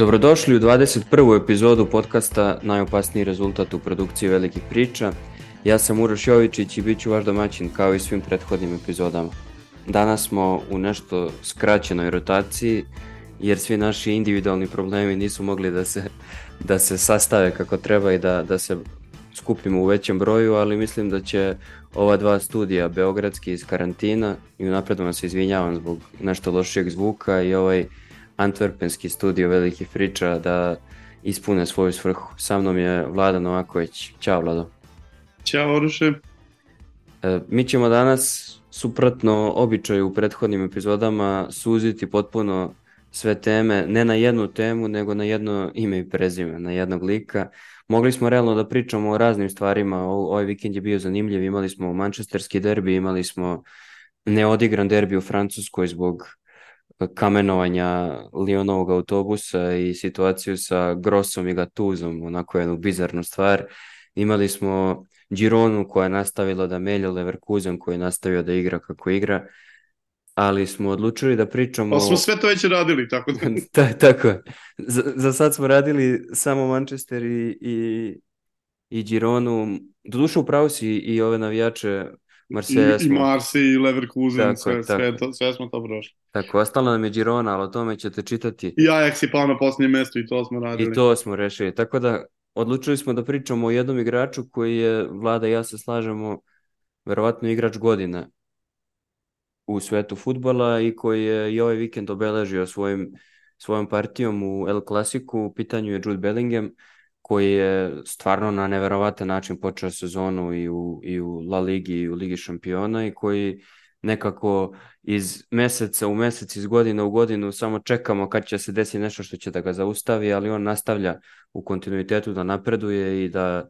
Dobrodošli u 21. epizodu podcasta Najopasniji rezultat u produkciji velikih priča. Ja sam Uroš Jovičić i bit ću vaš domaćin kao i svim prethodnim epizodama. Danas smo u nešto skraćenoj rotaciji jer svi naši individualni problemi nisu mogli da se, da se sastave kako treba i da, da se skupimo u većem broju, ali mislim da će ova dva studija, Beogradski iz karantina, i unapred vam se izvinjavam zbog nešto lošijeg zvuka i ovaj antwerpenski studio velikih priča da ispune svoju svrhu. Sa mnom je Vlada Novaković. Ćao Vlado. Ćao Oruše. E, mi ćemo danas suprotno običaju u prethodnim epizodama suziti potpuno sve teme, ne na jednu temu, nego na jedno ime i prezime, na jednog lika. Mogli smo realno da pričamo o raznim stvarima, o, ovaj vikend je bio zanimljiv, imali smo mančesterski derbi, imali smo neodigran derbi u Francuskoj zbog kamenovanja Lionovog autobusa i situaciju sa Grossom i Gatuzom, onako jednu bizarnu stvar. Imali smo Gironu koja je nastavila da melja Leverkusen koji je nastavio da igra kako igra, ali smo odlučili da pričamo... Ali smo sve to već radili, tako da... Ta, tako za, za sad smo radili samo Manchester i, i, i Gironu. Doduše upravo si i ove navijače Marseja smo... I Marseille, i Leverkusen, tako, sve, tako. Sve, to, sve smo to prošli. Tako, ostalo nam je Girona, ali o tome ćete čitati. I Ajax je pao na posljednje mesto i to smo radili. I to smo rešili. Tako da, odlučili smo da pričamo o jednom igraču koji je, Vlada i ja se slažemo, verovatno igrač godine u svetu futbala i koji je i ovaj vikend obeležio svojim, svojom partijom u El Clasiku. U pitanju je Jude Bellingham koji je stvarno na neverovatan način počeo sezonu i u, i u La Ligi i u Ligi šampiona i koji nekako iz meseca u mesec, iz godine u godinu samo čekamo kad će se desiti nešto što će da ga zaustavi, ali on nastavlja u kontinuitetu da napreduje i da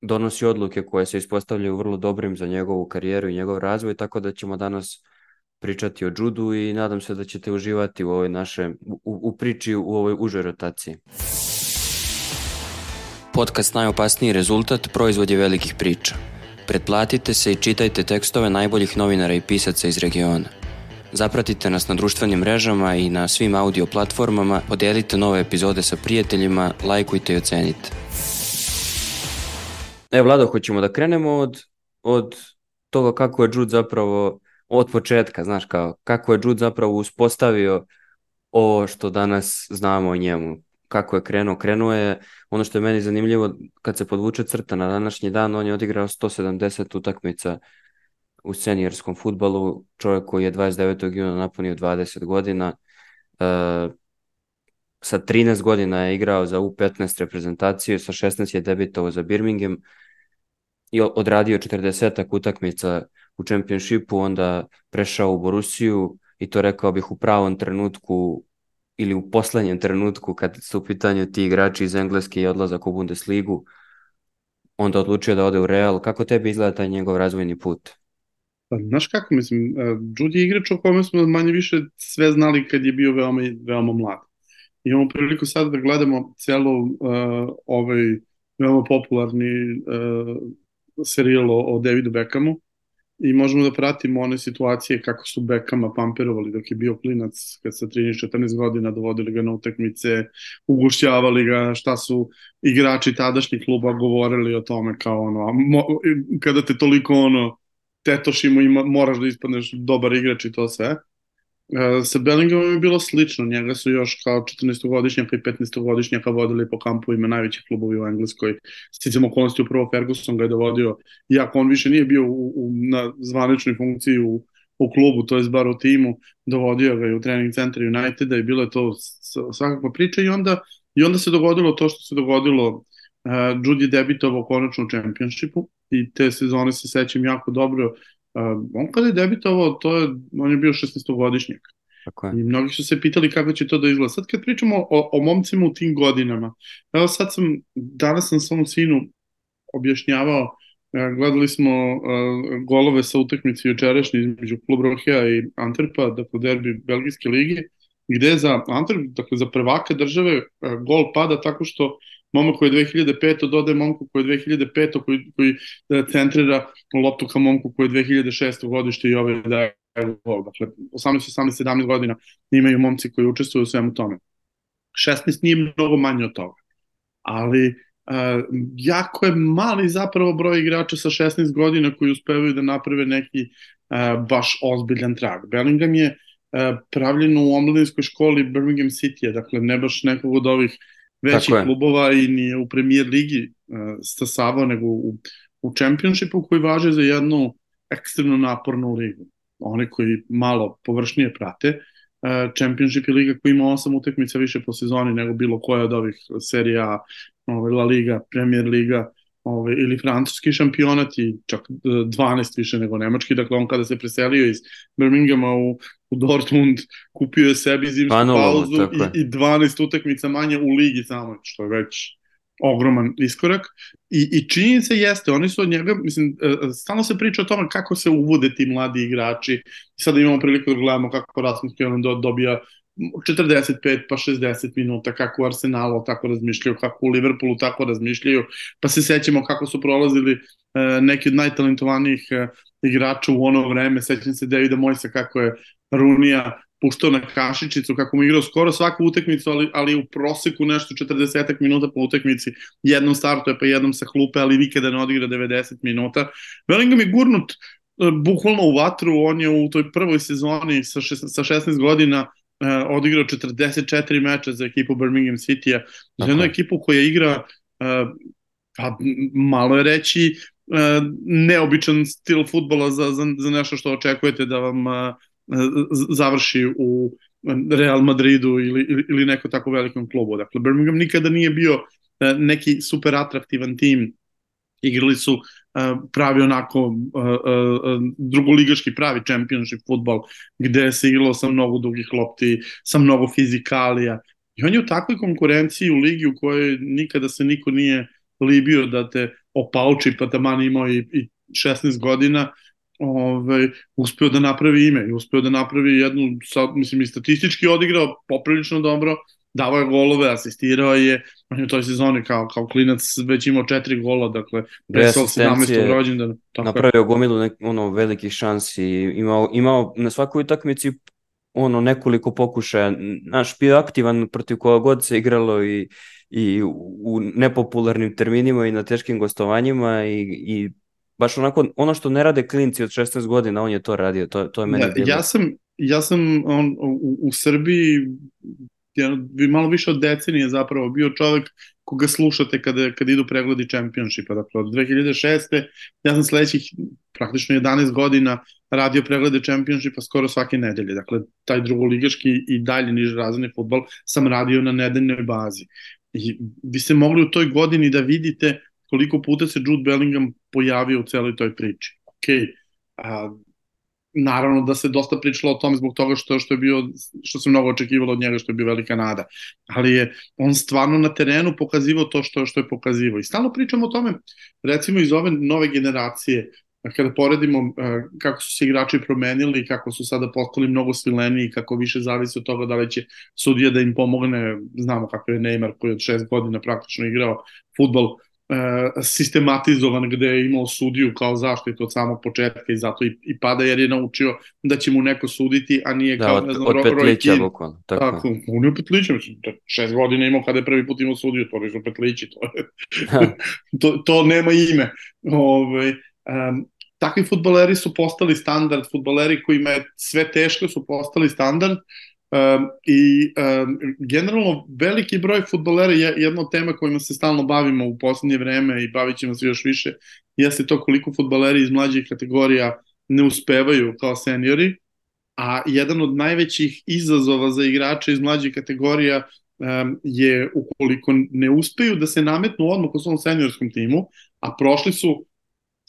donosi odluke koje se ispostavljaju vrlo dobrim za njegovu karijeru i njegov razvoj, tako da ćemo danas pričati o judu i nadam se da ćete uživati u ovoj naše u, u priči u ovoj užoj rotaciji. Podcast Najopasniji rezultat proizvod je velikih priča. Pretplatite se i čitajte tekstove najboljih novinara i pisaca iz regiona. Zapratite nas na društvenim mrežama i na svim audio platformama, podelite nove epizode sa prijateljima, lajkujte i ocenite. E, Vlado, hoćemo da krenemo od, od toga kako je Jude zapravo od početka, znaš, kao, kako je Jude zapravo uspostavio ovo što danas znamo o njemu kako je krenuo. Krenuo je, ono što je meni zanimljivo, kad se podvuče crta na današnji dan, on je odigrao 170 utakmica u seniorskom futbalu, čovjek koji je 29. juna napunio 20 godina, e, sa 13 godina je igrao za U15 reprezentaciju, sa 16 je debitovao za Birmingham i odradio 40 utakmica u čempionšipu, onda prešao u Borusiju i to rekao bih u pravom trenutku ili u poslednjem trenutku kad su u pitanju ti igrači iz Engleske i odlazak u Bundesligu, onda odlučio da ode u Real. Kako tebi izgleda taj njegov razvojni put? Pa, znaš kako, mislim, Jude je igrač o kome smo manje više sve znali kad je bio veoma, veoma mlad. Imamo priliku sad da gledamo celo uh, ovaj veoma popularni uh, serijal o, o Davidu Beckhamu, i možemo da pratimo one situacije kako su Bekama pamperovali dok je bio klinac, kad sa 13-14 godina dovodili ga na utakmice, ugušćavali ga, šta su igrači tadašnjih kluba govorili o tome kao ono, mo, kada te toliko ono tetošimo i moraš da ispadneš dobar igrač i to sve. Sa Bellinghamom je bilo slično, njega su još kao 14-godišnjaka i 15-godišnjaka vodili po kampovima najvećih klubovi u Engleskoj. Sticam okolnosti upravo Ferguson ga je dovodio, iako on više nije bio u, u, na zvaničnoj funkciji u, u klubu, to je bar u timu, dovodio ga i u trening centar Uniteda i bilo je to svakakva priča i onda, i onda se dogodilo to što se dogodilo. Uh, Judy debitovao konačno u čempionšipu i te sezone se sećam jako dobro on kada je debitovao, to je, on je bio 16-godišnjak. Tako je. I mnogi su se pitali kako će to da izgleda. Sad kad pričamo o, o momcima u tim godinama, evo sad sam, danas sam svom sinu objašnjavao, uh, gledali smo uh, golove sa utakmice jučerašnje između Klub Rohija i Antwerpa, dakle derbi Belgijske lige, gde za Antwerp, dakle za prvaka države, uh, gol pada tako što momak koji je 2005. dodaje momku koji je 2005. koji, koji e, centrira loptu ka momku koji je 2006. godište i ovaj daje gol. Dakle, 18, 18, 17 godina imaju momci koji učestvuju u svemu tome. 16 nije mnogo manje od toga. Ali uh, jako je mali zapravo broj igrača sa 16 godina koji uspevaju da naprave neki uh, baš ozbiljan trag. Bellingham je uh, pravljen u omladinskoj školi Birmingham City, dakle ne baš nekog od ovih većih klubova i nije u premier ligi uh, stasavao, nego u, u čempionšipu koji važe za jednu ekstremno napornu ligu. One koji malo površnije prate, uh, Championship je liga koja ima osam utakmica više po sezoni nego bilo koja od ovih serija ovaj, La Liga, Premier Liga ovaj, ili francuski šampionat i čak 12 više nego nemački, dakle on kada se preselio iz Birminghama u, u Dortmund kupio je sebi zimsku Panovalo, pauzu i, i 12 utakmica manje u ligi samo, što je već ogroman iskorak. I, i činjenica jeste, oni su od njega, mislim, e, e, stalno se priča o tome kako se uvode ti mladi igrači, sada imamo priliku da gledamo kako Rasmus Kjellman dobija 45 pa 60 minuta, kako u Arsenalu tako razmišljaju, kako u Liverpoolu tako razmišljaju, pa se sećamo kako su prolazili e, neki od najtalentovanijih e, igrača u ono vreme, sećam se Davida Mojsa kako je Runija puštao na kašičicu, kako mu igrao skoro svaku utakmicu, ali, ali u proseku nešto 40 minuta po utakmici, jednom startuje pa jednom sa hlupe, ali nikada ne odigra 90 minuta. Bellingham je gurnut e, bukvalno u vatru, on je u toj prvoj sezoni sa, šest, sa 16 godina uh, odigrao 44 meča za ekipu Birmingham City-a, za jednu ekipu koja igra uh, pa malo je reći uh, neobičan stil futbola za, za, za nešto što očekujete da vam uh, završi u Real Madridu ili, ili, ili neko tako velikom klubu. Dakle, Birmingham nikada nije bio neki super atraktivan tim. Igrali su uh, pravi onako uh, uh, drugoligaški pravi championship futbol gde se igralo sa mnogo dugih lopti, sa mnogo fizikalija. I on je u takvoj konkurenciji u ligi u kojoj nikada se niko nije libio da te opauči pa taman imao i, i 16 godina ovaj, uspeo da napravi ime i uspeo da napravi jednu, sad, mislim i statistički odigrao poprilično dobro, davao je golove, asistirao je, on je u toj sezoni kao, kao klinac već imao četiri gola, dakle, pre svog 17. rođendana. Napravio gomilu nek, ono, velikih šansi, imao, imao na svakoj utakmici ono nekoliko pokušaja, naš bio aktivan protiv koga god se igralo i, i u nepopularnim terminima i na teškim gostovanjima i, i baš onako, ono što ne rade klinci od 16 godina, on je to radio, to, to je meni ja, bilo. Ja sam, ja sam on, u, u Srbiji jedan, malo više od decenije zapravo bio čovek koga slušate kada, kada idu pregledi čempionšipa. Dakle, od 2006. ja sam sledećih praktično 11 godina radio preglede čempionšipa skoro svake nedelje. Dakle, taj drugoligaški i dalje niže razredni futbol sam radio na nedeljnoj bazi. I vi ste mogli u toj godini da vidite koliko puta se Jude Bellingham pojavio u celoj toj priči. Ok, a, naravno da se dosta pričalo o tome zbog toga što što je bio što se mnogo očekivalo od njega što je bio velika nada. Ali je on stvarno na terenu pokazivao to što što je pokazivao. I stalno pričamo o tome recimo iz ove nove generacije kada poredimo uh, kako su se igrači promenili, kako su sada postali mnogo svileniji, kako više zavisi od toga da li će sudija da im pomogne, znamo kako je Neymar koji od šest godina praktično igrao futbol, sistematizovan gde je imao sudiju kao zaštitu od samog početka i zato i, i pada jer je naučio da će mu neko suditi, a nije da, kao, od, ne znam, od petlića bukvalno. Tako. tako, on je petlića, mislim, šest godina imao kada je prvi put imao sudiju, to nisu petlići, to, je, to, to nema ime. Ove, um, takvi futboleri su postali standard, futboleri kojima je sve teško su postali standard, Um, I um, generalno veliki broj futbolera je jedna tema kojima se stalno bavimo u poslednje vreme i bavit ćemo se još više, jeste to koliko futboleri iz mlađih kategorija ne uspevaju kao seniori, a jedan od najvećih izazova za igrače iz mlađih kategorija um, je ukoliko ne uspeju da se nametnu odmah u svom seniorskom timu, a prošli su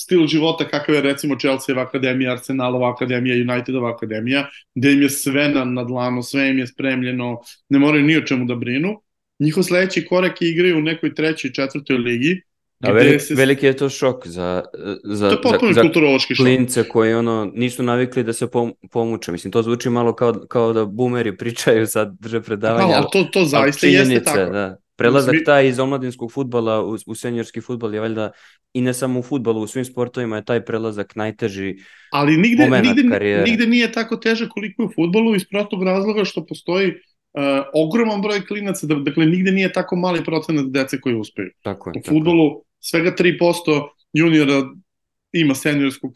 stil života kakav je recimo Chelsea akademija, Arsenalova akademija, Unitedova akademija, gde im je sve na, na dlanu, sve im je spremljeno, ne moraju ni o čemu da brinu. Njihov sledeći korak je igraju u nekoj trećoj, četvrtoj ligi, A velik, se... veliki je to šok za, za, to je za, za klince koji ono, nisu navikli da se pom, pomuče. Mislim, to zvuči malo kao, kao da boomeri pričaju sad drže predavanja. Da, ali to, to zaista jeste tako. Da. Prelazak taj iz omladinskog futbola u, u senjorski futbol je valjda i ne samo u futbolu, u svim sportovima je taj prelazak najteži Ali nigde, nigde, karijere. nigde nije tako teže koliko je u futbolu iz prostog razloga što postoji uh, ogroman broj klinaca, da, dakle nigde nije tako mali procenat dece koji uspeju. Tako je. U futbolu svega 3% juniora ima seniorsku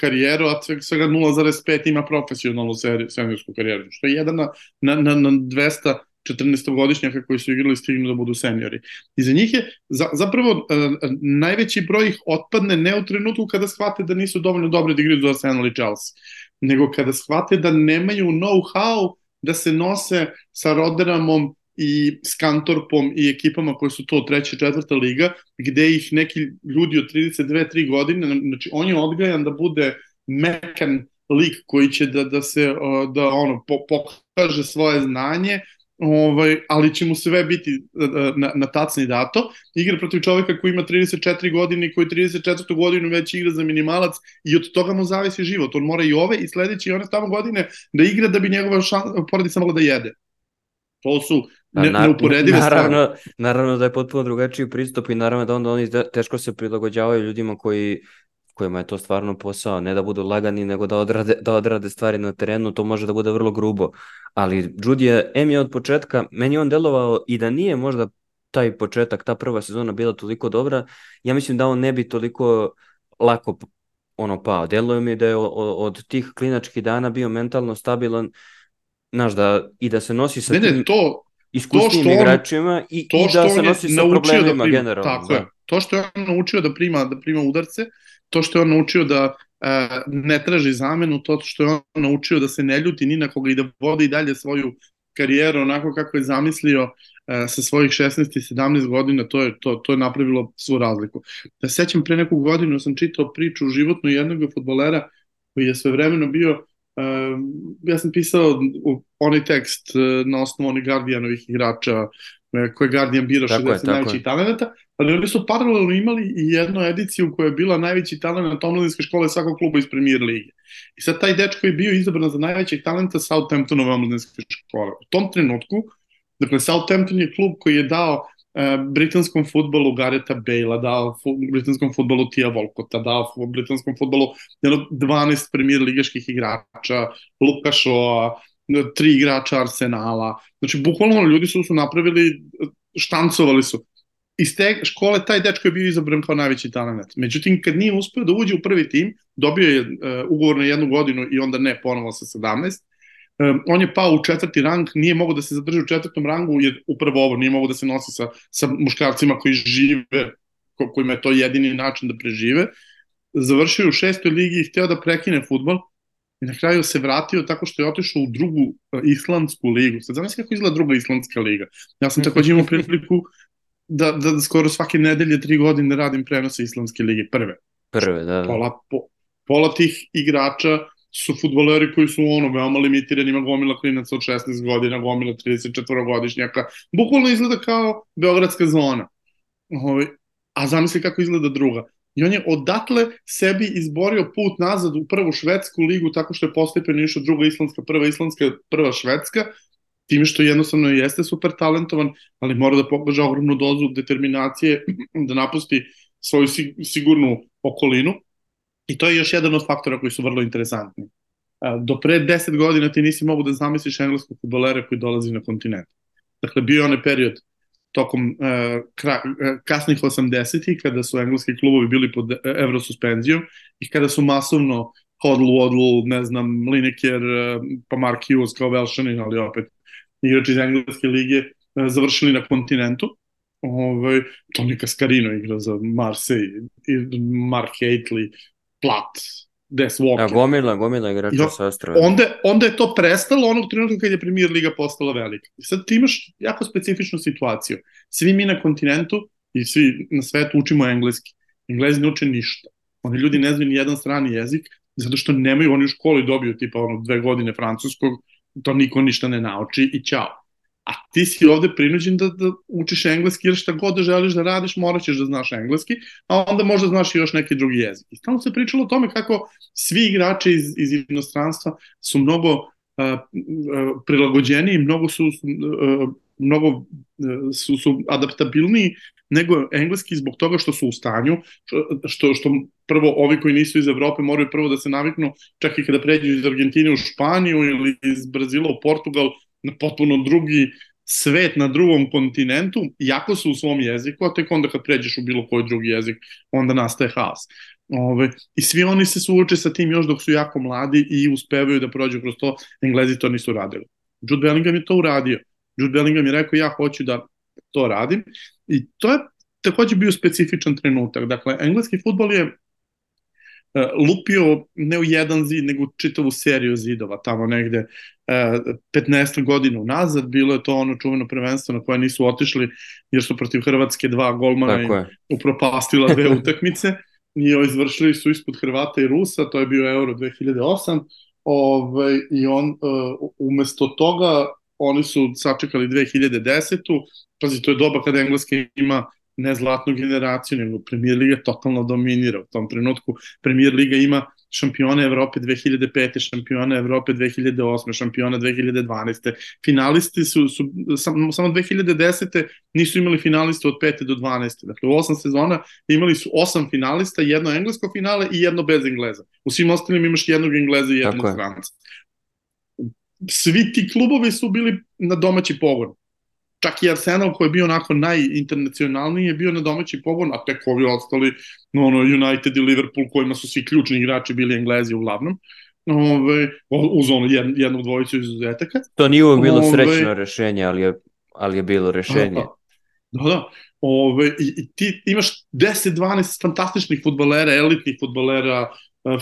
karijeru, a svega 0,5 ima profesionalnu seniorsku karijeru, što je jedan na, na, na, na 200 14-godišnjaka koji su igrali stignu da budu seniori. I za njih je za, zapravo uh, najveći broj ih otpadne ne u trenutku kada shvate da nisu dovoljno dobri da igraju za Arsenal i Chelsea, nego kada shvate da nemaju know-how da se nose sa Roderamom i s Kantorpom i ekipama koje su to treća, četvrta liga, gde ih neki ljudi od 32-3 godine, znači on je odgajan da bude mekan lik koji će da, da se da ono po, pokaže svoje znanje, ovaj, ali će mu sve biti e, e, na, na tacni dato. Igra protiv čoveka koji ima 34 godine i koji 34. godinu već igra za minimalac i od toga mu zavisi život. On mora i ove i sledeće i one tamo godine da igra da bi njegova šan, porodica mogla da jede. To su pa ne, neuporedive naravno, strane. Naravno da je potpuno drugačiji pristup i naravno da onda oni teško se prilagođavaju ljudima koji kojima je to stvarno posao, ne da budu lagani, nego da odrade, da odrade stvari na terenu, to može da bude vrlo grubo. Ali Judy je, M je od početka, meni on delovao i da nije možda taj početak, ta prva sezona bila toliko dobra, ja mislim da on ne bi toliko lako ono pao. Deluje mi da je od, od tih klinačkih dana bio mentalno stabilan, znaš, da, i da se nosi sa ne, tim... Ne, to, iskusnim igračima i, to i da se nosi sa da problemima da prima, generalno. Tako da. je. To što je on naučio da prima, da prima udarce, to što je on naučio da e, ne traži zamenu, to što je on naučio da se ne ljuti ni na koga i da vodi i dalje svoju karijeru onako kako je zamislio e, sa svojih 16 i 17 godina, to je, to, to je napravilo svu razliku. Da sećam, pre neku godinu sam čitao priču životnu jednog futbolera koji je sve vremeno bio Uh, ja sam pisao onaj tekst uh, na osnovu onih Guardianovih igrača koje Guardian bira 60 najvećih talenata, ali oni su paralelno imali i jednu ediciju koja je bila najveći talent omladinske škole svakog kluba iz premier lige. I sad taj dečko je bio izabran za najvećeg talenta Southamptonove omladinske škole. U tom trenutku, dakle Southampton je klub koji je dao uh, britanskom futbolu Gareta Bale-a, dao fu, britanskom futbolu Tia Volkota, dao fu, britanskom futbolu jedno 12 premier ligaških igrača, Luka Shaw, tri igrača Arsenala. Znači, bukvalno ljudi su, su napravili, štancovali su. Iz te škole taj dečko je bio izabran kao najveći talent. Međutim, kad nije uspeo da uđe u prvi tim, dobio je uh, ugovor na jednu godinu i onda ne ponovo sa 17, um, on je pao u četvrti rang, nije mogao da se zadrži u četvrtom rangu, jer upravo ovo nije mogao da se nosi sa, sa muškarcima koji žive, ko, kojima je to jedini način da prežive. Završio u šestoj ligi i hteo da prekine futbol, i na kraju se vratio tako što je otišao u drugu uh, islandsku ligu. Sad zamisli kako izgleda druga islandska liga. Ja sam takođe imao priliku da, da skoro svake nedelje tri godine radim prenose islandske lige, prve. Prve, da. da. Pola, po, pola tih igrača su futboleri koji su ono veoma limitirani, ima gomila klinaca od 16 godina, gomila 34 godišnjaka. Bukvalno izgleda kao beogradska zona. Ovaj, a zamisli kako izgleda druga. I on je odatle sebi izborio put nazad u prvu švedsku ligu tako što je postepeno išao druga islandska, prva islandska, prva švedska, time što jednostavno jeste super talentovan, ali mora da pokaže ogromnu dozu determinacije da napusti svoju sigurnu okolinu. I to je još jedan od faktora koji su vrlo interesantni. Do pre 10 godina ti nisi mogu da zamisliš engleskog futbolera koji dolazi na kontinent. Dakle, bio je onaj period tokom uh, kra, uh, kasnih 80-ih, kada su engleski klubovi bili pod evrosuspenzijom i kada su masovno Hodl, Waddle, ne znam, Lineker, pa Mark Hughes kao Velšanin, ali opet igrači iz engleske lige, završili na kontinentu. Ovaj, Toni Cascarino igra za Marseille, Mark Haitley, Platt, Des Walker. Ja, gomila, gomila igrača sa Ostrava. Onda, onda je to prestalo onog trenutka kad je premier liga postala velika. I sad ti imaš jako specifičnu situaciju. Svi mi na kontinentu i svi na svetu učimo engleski. Englezi ne uče ništa. Oni ljudi ne znaju ni jedan strani jezik, zato što nemaju, oni u školi dobiju tipa ono dve godine francuskog, to niko ništa ne nauči i ćao a ti si ovde prinuđen da, da učiš engleski jer šta god da želiš da radiš morat ćeš da znaš engleski, a onda možda znaš i još neki drugi jezik. I stalno se pričalo o tome kako svi igrači iz, iz inostranstva su mnogo uh, uh, prilagođeniji, mnogo su uh, mnogo su, su adaptabilniji nego engleski zbog toga što su u stanju, što, što prvo ovi koji nisu iz Evrope moraju prvo da se naviknu čak i kada pređu iz Argentine u Španiju ili iz Brazila u Portugal, potpuno drugi svet na drugom kontinentu, iako su u svom jeziku, a tek onda kad pređeš u bilo koji drugi jezik, onda nastaje haos. Ove, I svi oni se suoče sa tim još dok su jako mladi i uspevaju da prođu kroz to, Englezi to nisu radili. Jude Bellingham je to uradio. Jude Bellingham je rekao ja hoću da to radim i to je takođe bio specifičan trenutak. Dakle, engleski futbol je lupio ne u jedan zid, nego u čitavu seriju zidova, tamo negde 15 e, godina nazad, bilo je to ono čuveno prvenstvo na koje nisu otišli, jer su protiv Hrvatske dva golmana i upropastila dve utakmice i izvršili su ispod Hrvata i Rusa, to je bio Euro 2008, ovaj, i on uh, umesto toga oni su sačekali 2010. Pazi, to je doba kada Engleska ima ne zlatnu generaciju, nego Premier Liga totalno dominira u tom trenutku. Premier Liga ima šampione Evrope 2005. šampione Evrope 2008. šampiona 2012. Finalisti su, su samo, samo 2010. nisu imali finaliste od 5. do 12. Dakle, u 8 sezona imali su 8 finalista, jedno englesko finale i jedno bez Engleza. U svim ostalim imaš jednog Engleza i jednog Franca. Svi ti klubovi su bili na domaći pogon čak i Arsenal koji je bio onako najinternacionalniji je bio na domaći pogon, a tek ovi ostali, no, ono, United i Liverpool kojima su svi ključni igrači bili Englezi uglavnom, ove, uz ono jed, jednog dvojicu izuzetaka. To nije uvijek bilo ove, srećno rešenje, ali je, ali je bilo rešenje. Da, da. Ove, i, i ti imaš 10-12 fantastičnih futbolera, elitnih futbolera,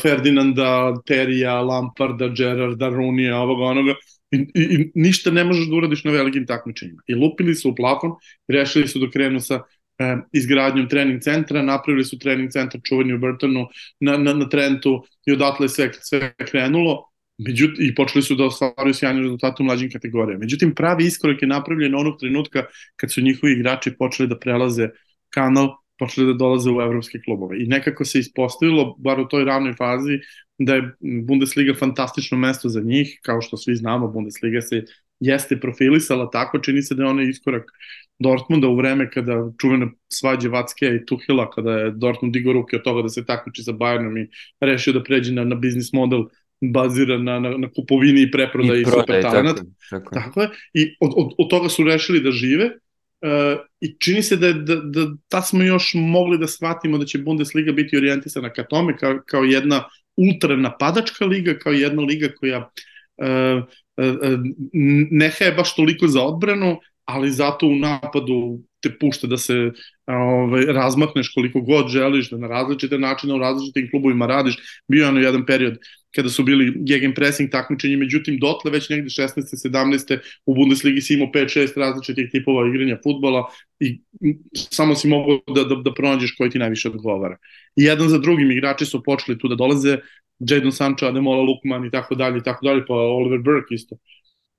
Ferdinanda, Terija, Lamparda, Gerarda, Runija, ovoga onoga, I, i, i ništa ne možeš da uradiš na velikim takmičenjima. I lupili su u plafon, rešili su da krenu sa e, izgradnjom trening centra, napravili su trening centar čuveni u Burtonu na, na, na Trentu i odatle sve, sve krenulo. Međutim, i počeli su da ostvaruju sjajne rezultate u mlađim kategorijama. Međutim, pravi iskorak je napravljen onog trenutka kad su njihovi igrači počeli da prelaze kanal počeli da dolaze u evropske klubove. I nekako se ispostavilo, bar u toj ranoj fazi, da je Bundesliga fantastično mesto za njih, kao što svi znamo, Bundesliga se jeste profilisala tako, čini se da je onaj iskorak Dortmunda u vreme kada čuvene svađe Vacke i Tuhila, kada je Dortmund digo ruke od toga da se takmiči sa Bayernom i rešio da pređe na, na biznis model baziran na, na, na kupovini i preprodaji i super talent. Tako, tako. tako je. I od, od, od toga su rešili da žive I čini se da, da, da ta smo još mogli da shvatimo da će Bundesliga biti orijentisana ka tome kao, kao jedna ultra napadačka liga, kao jedna liga koja uh, ne je baš toliko za odbranu, ali zato u napadu te pušta da se ovaj, razmakneš koliko god želiš, da na različite načine u različitim klubovima radiš. Bio je ono jedan period kada su bili gegen pressing takmičenje, međutim dotle već negde 16. 17. u Bundesligi si imao 5-6 različitih tipova igranja futbola i samo si mogao da, da, da pronađeš koji ti najviše odgovara. I jedan za drugim igrači su počeli tu da dolaze, Jadon Sancho, Ademola Lukman i tako dalje i tako dalje, pa Oliver Burke isto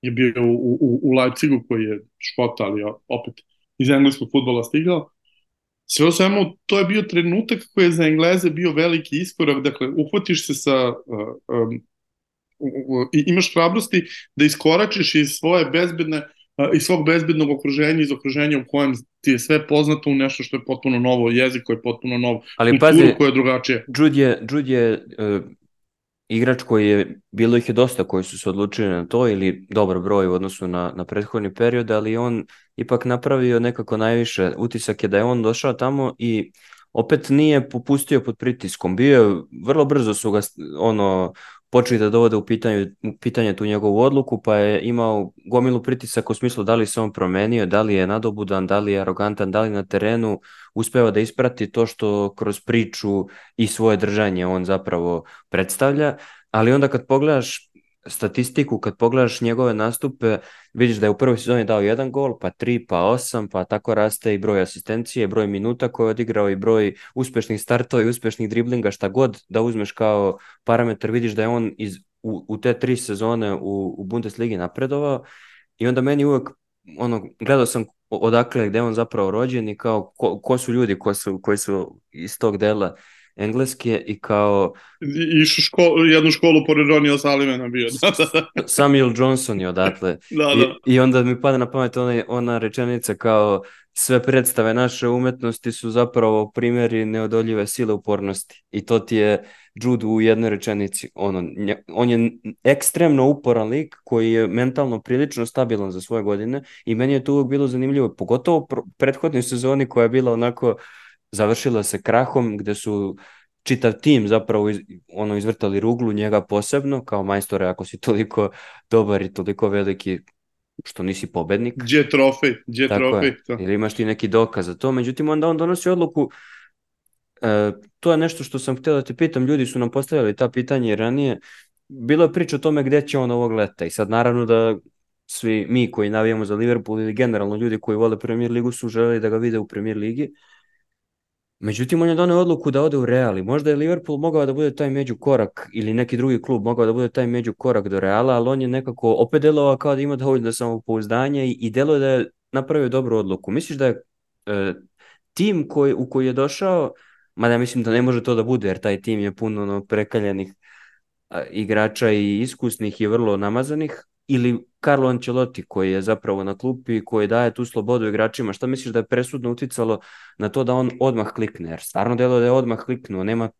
je bio u, u, u Leipzigu koji je škota, ali opet iz engleskog futbola stigao. Sve o svemu, to je bio trenutak koji je za Engleze bio veliki iskorak, dakle, uhvatiš se sa, uh, um, i imaš hrabrosti da iskoračiš iz svoje bezbedne, uh, iz svog bezbednog okruženja, iz okruženja u kojem ti je sve poznato u nešto što je potpuno novo, jezik koji je potpuno novo, Ali kulturu pazi, koja je drugačija. Jude je, Jude je uh, igrač koji je, bilo ih je dosta koji su se odlučili na to ili dobar broj u odnosu na, na prethodni period, ali on ipak napravio nekako najviše. Utisak je da je on došao tamo i opet nije popustio pod pritiskom. Bio je, vrlo brzo su ga ono, počeli da dovode u pitanje, u pitanje tu njegovu odluku, pa je imao gomilu pritisak u smislu da li se on promenio, da li je nadobudan, da li je arogantan, da li na terenu uspeva da isprati to što kroz priču i svoje držanje on zapravo predstavlja, ali onda kad pogledaš statistiku, kad pogledaš njegove nastupe, vidiš da je u prvoj sezoni dao jedan gol, pa tri, pa osam, pa tako raste i broj asistencije, broj minuta koje je odigrao i broj uspešnih startova i uspešnih driblinga, šta god da uzmeš kao parametar, vidiš da je on iz, u, u te tri sezone u, u Bundesligi napredovao. I onda meni uvek ono, gledao sam odakle gde on zapravo rođen i kao ko, ko su ljudi ko su, koji su iz tog dela engleske i kao... Išu školu, jednu školu pored Ronija Salimena bio. Da, da, da. Samuel Johnson je odatle. da, da. I, I onda mi pada na pamet ona, ona rečenica kao sve predstave naše umetnosti su zapravo primjeri neodoljive sile upornosti. I to ti je Jude u jednoj rečenici. Ono, on je ekstremno uporan lik koji je mentalno prilično stabilan za svoje godine i meni je to uvijek bilo zanimljivo, pogotovo prethodnoj sezoni koja je bila onako završila se krahom gde su čitav tim zapravo iz, ono izvrtali ruglu njega posebno kao majstore ako si toliko dobar i toliko veliki što nisi pobednik. Gdje trofej, gdje trofej. To. Ili imaš ti neki dokaz za to, međutim onda on donosi odluku e, to je nešto što sam htio da te pitam, ljudi su nam postavljali ta pitanja ranije, bilo je priča o tome gde će on ovog leta. I sad naravno da svi mi koji navijamo za Liverpool ili generalno ljudi koji vole Premier ligu su želeli da ga vide u Premier ligi, Međutim, on je doneo odluku da ode u Real i možda je Liverpool mogao da bude taj među korak ili neki drugi klub mogao da bude taj među korak do Reala, ali on je nekako opet delovao kao da ima dovoljno samopouzdanja i, i deluje da je napravio dobru odluku. Misliš da je e, tim koji, u koji je došao, mada ja mislim da ne može to da bude, jer taj tim je puno no, prekaljenih igrača i iskusnih i vrlo namazanih, ili Carlo Ancelotti koji je zapravo na klupi koji daje tu slobodu igračima, šta misliš da je presudno uticalo na to da on odmah klikne, jer stvarno delo da je odmah kliknuo, nema,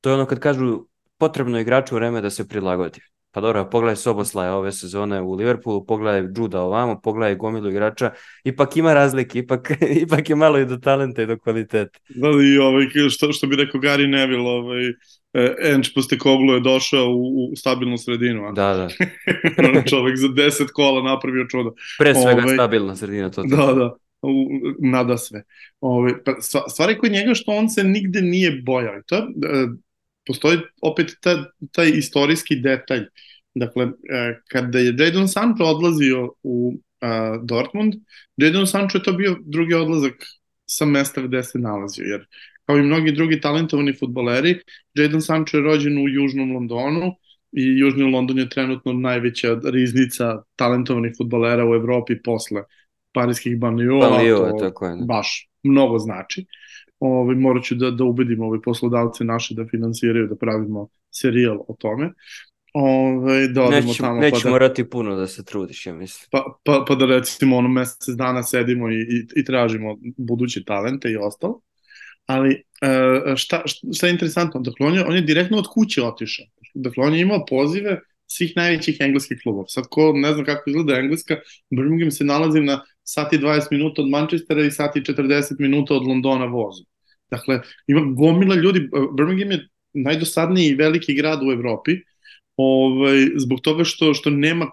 to je ono kad kažu potrebno igraču vreme da se prilagodi. Pa dobro, pogledaj Soboslaja ove sezone u Liverpoolu, pogledaj Juda ovamo, pogledaj gomilu igrača, ipak ima razlike, ipak, ipak je malo i do talenta i do kvaliteta. Da, i ovaj, što, što bi rekao Gary Neville, ovaj, Enč Postekoglu je došao u, u stabilnu sredinu. A? Da, da. Čovek za 10 kola napravio čudo. Pre svega ovaj, stabilna sredina, to. Da, da u, nada sve. Ove, pa, stvari kod njega što on se nigde nije bojao. I to, e, postoji opet ta, taj istorijski detalj. Dakle, e, kada je Jadon Sancho odlazio u a, Dortmund, Jadon Sancho je to bio drugi odlazak sa mesta gde se nalazio, jer kao i mnogi drugi talentovani futboleri, Jadon Sancho je rođen u Južnom Londonu i Južni London je trenutno najveća riznica talentovanih futbolera u Evropi posle parijskih banlioa, Banlio, to tako je, ne. baš mnogo znači. Ovaj, morat ću da, da ubedimo ove poslodavce naše da finansiraju, da pravimo serijal o tome. Ove, da odemo neću, tamo. Neću pa da, morati puno da se trudiš, ja mislim. Pa, pa, pa da recimo ono mesec dana sedimo i, i, i tražimo buduće talente i ostalo. Ali e, šta, šta je interesantno? Dakle, on je, on je direktno od kuće otišao. Dakle, on je imao pozive svih najvećih engleskih klubova. Sad ko ne zna kako izgleda engleska, Birmingham se nalazi na sati 20 minuta od Manchestera i sati 40 minuta od Londona vozu. Dakle, ima gomila ljudi, Birmingham je najdosadniji veliki grad u Evropi, ovaj, zbog toga što, što nema,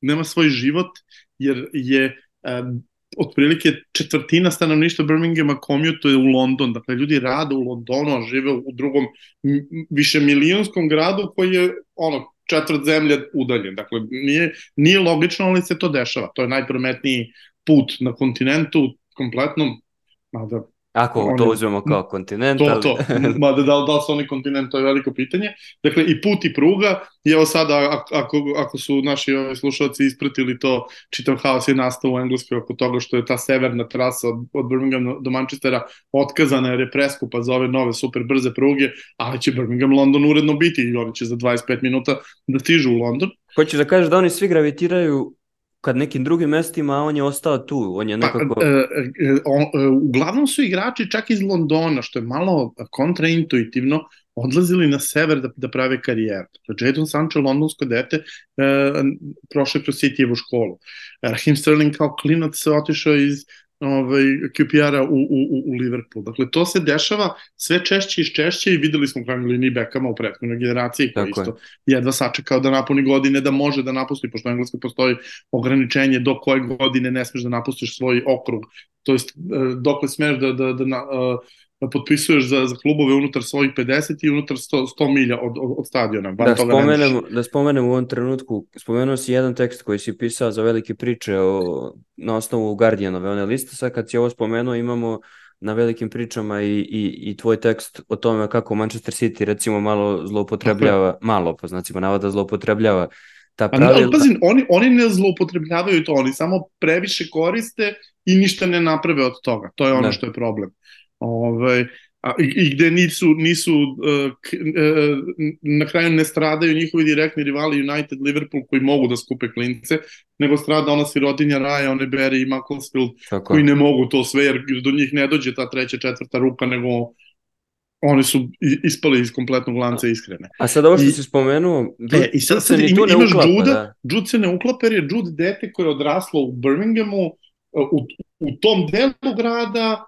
nema svoj život, jer je um, otprilike četvrtina stanovništva Birminghama komjutuje u London. Dakle, ljudi rade u Londonu, a žive u drugom više milionskom gradu koji je ono, četvrt zemlje udaljen. Dakle, nije, nije logično, ali se to dešava. To je najprometniji put na kontinentu, kompletnom, mada Ako oni, to uzmemo kao kontinent. To, to. Mada da, da li su oni kontinent, to je veliko pitanje. Dakle, i put i pruga, i evo sada, ako, ako su naši slušalci ispratili to, čitav haos je nastao u Engleskoj oko toga što je ta severna trasa od, od Birmingham do Manchestera otkazana jer je preskupa za ove nove super brze pruge, ali će Birmingham London uredno biti i oni će za 25 minuta da stižu u London. Hoćeš da kažeš da oni svi gravitiraju kad nekim drugim mestima, a on je ostao tu, on je pa, nekako... Pa, e, on, e, uglavnom su igrači čak iz Londona, što je malo kontraintuitivno, odlazili na sever da, da prave karijeru. Jadon Sancho, londonsko dete, e, prošle kroz City-evu školu. Raheem Sterling kao klinac se otišao iz ovaj, QPR-a u, u, u Liverpool. Dakle, to se dešava sve češće i češće i videli smo krajnju liniji Bekama u prethodnoj generaciji koji isto je. jedva sačekao da napuni godine da može da napusti, pošto u Engleskoj postoji ograničenje do koje godine ne smeš da napustiš svoj okrug, to jest e, dokle smeš da, da, da da potpisuješ za, za klubove unutar svojih 50 i unutar 100, 100 milja od, od, od stadiona. da, toga spomenem, da spomenem u ovom trenutku, spomenuo si jedan tekst koji si pisao za velike priče o, na osnovu Guardianove one liste, sad kad si ovo spomenuo imamo na velikim pričama i, i, i tvoj tekst o tome kako Manchester City recimo malo zloupotrebljava, malo po znacima navoda zloupotrebljava ta pravila. Ali, ali pazi, oni, oni ne zloupotrebljavaju to, oni samo previše koriste i ništa ne naprave od toga. To je ono da. što je problem. Ovaj, a, i, gde nisu, nisu uh, k, uh, na kraju ne stradaju njihovi direktni rivali United, Liverpool koji mogu da skupe klince, nego strada ona sirotinja Raja, one Berry i Macclesfield Tako. koji ne mogu to sve jer do njih ne dođe ta treća, četvrta ruka, nego oni su ispali iz kompletnog lanca iskrene. A sad ovo što I, si spomenuo, Jude, e, i sad, sad se ima, imaš uklapa, Jude, da. Jude se ne uklapa jer je Jude dete koje je odraslo u Birminghamu, u, u tom delu grada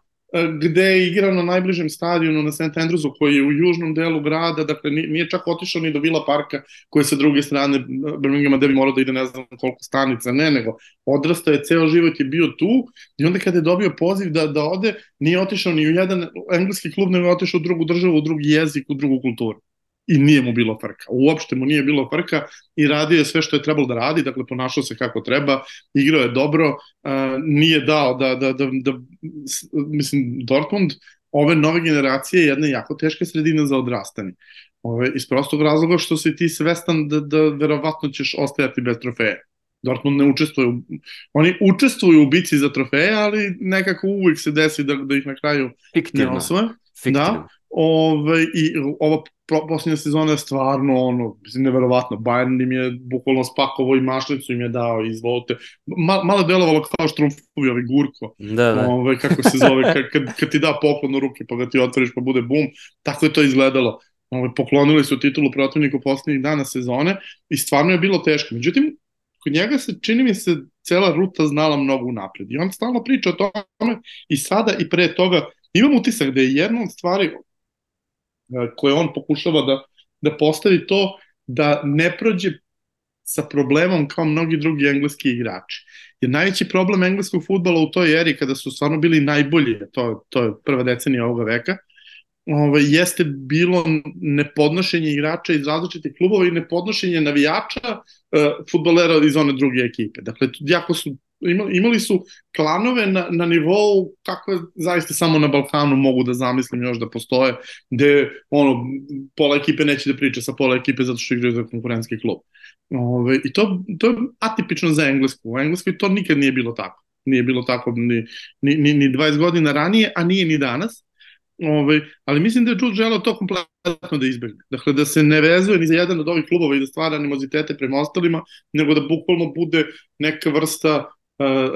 gde je igrao na najbližem stadionu na St. Andrewsu koji je u južnom delu grada, dakle nije čak otišao ni do Vila Parka koji je sa druge strane Birminghama gde bi morao da ide ne znam koliko stanica, ne, nego odrastao je, ceo život je bio tu i onda kada je dobio poziv da, da ode, nije otišao ni u jedan engleski klub, nego je otišao u drugu državu, u drugi jezik, u drugu kulturu i nije mu bilo frka. Uopšte mu nije bilo frka i radio je sve što je trebalo da radi, dakle ponašao se kako treba, igrao je dobro, uh, nije dao da, da, da, da, mislim, Dortmund ove nove generacije je jedna jako teška sredina za odrastanje. Ove, iz prostog razloga što si ti svestan da, da verovatno ćeš ostajati bez trofeja. Dortmund ne učestvuje, u, oni učestvuju u bici za trofeje, ali nekako uvijek se desi da, da ih na kraju Fiktivno. ne osvoje. Fiktivno. Da, Ove, I ova posljednja sezona je stvarno ono, mislim, neverovatno. Bayern im je bukvalno spakovo i mašnicu im je dao, izvolite. Ma, malo delovalo kao štrumfovi, ovi gurko. Da, da. Ove, kako se zove, kad, kad, kad ti da poklon u ruke pa ga ti otvoriš pa bude bum. Tako je to izgledalo. Ove, poklonili su titulu protivniku poslednjih dana sezone i stvarno je bilo teško. Međutim, kod njega se, čini mi se, cela ruta znala mnogo napred. I on stalno priča o tome i sada i pre toga imam utisak da je jedna od stvari koje on pokušava da, da postavi to da ne prođe sa problemom kao mnogi drugi engleski igrači. Jer najveći problem engleskog futbala u toj eri kada su stvarno bili najbolji, to, to je prva decenija ovoga veka, ovaj, jeste bilo nepodnošenje igrača iz različitih klubova i nepodnošenje navijača uh, futbolera iz one druge ekipe. Dakle, jako su imali, su klanove na, na nivou kako zaista samo na Balkanu mogu da zamislim još da postoje, gde ono, pola ekipe neće da priča sa pola ekipe zato što igraju za konkurentski klub. Ove, I to, to je atipično za Englesku. U Engleskoj to nikad nije bilo tako. Nije bilo tako ni, ni, ni, ni 20 godina ranije, a nije ni danas. Ove, ali mislim da je Jude želeo to kompletno da izbegne. Dakle, da se ne vezuje ni za jedan od ovih klubova i da stvara animozitete prema ostalima, nego da bukvalno bude neka vrsta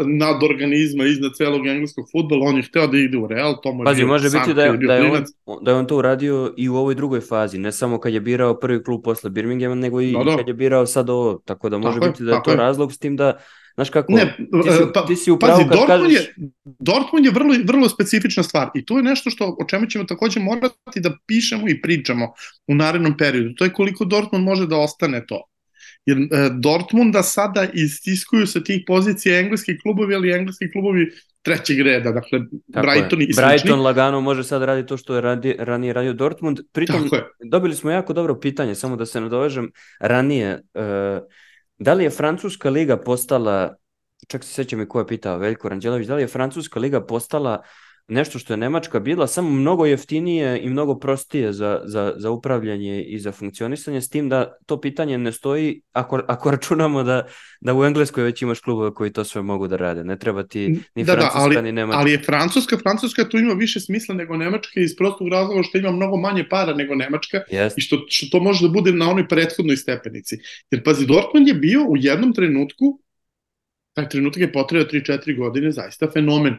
nadorganizma iznad celog engleskog futbola, on je hteo da ide u Real, to mu je Pazi, može biti da je, da, je on, da je on to uradio i u ovoj drugoj fazi, ne samo kad je birao prvi klub posle Birminghama, nego i, da, da. kad je birao sad ovo, tako da može tako biti da je to je. razlog s tim da Znaš kako, ne, ti si, pa, ti si upravo pazi, kad Dortmund kažeš... Je, Dortmund je vrlo, vrlo specifična stvar i to je nešto što, o čemu ćemo takođe morati da pišemo i pričamo u narednom periodu. To je koliko Dortmund može da ostane to jer e, Dortmunda sada istiskuju sa tih pozicija engleski klubovi, ali engleski klubovi trećeg reda, dakle Tako Brighton je. i slični. Brighton lagano može sad raditi to što je radi, ranije radio Dortmund. Pritom dobili smo jako dobro pitanje, samo da se nadovežem, ranije, uh, da li je Francuska liga postala, čak se sećam i ko je pitao, Veljko Ranđelović, da li je Francuska liga postala nešto što je Nemačka bila, samo mnogo jeftinije i mnogo prostije za, za, za upravljanje i za funkcionisanje, s tim da to pitanje ne stoji ako, ako računamo da, da u Engleskoj već imaš klubove koji to sve mogu da rade. Ne treba ti ni da, Francuska da, ali, ni Nemačka. Ali je Francuska, Francuska tu ima više smisla nego Nemačka iz prostog razloga što ima mnogo manje para nego Nemačka yes. i što, što to može da bude na onoj prethodnoj stepenici. Jer pazi, Dortmund je bio u jednom trenutku taj trenutak je potrebao 3-4 godine, zaista fenomen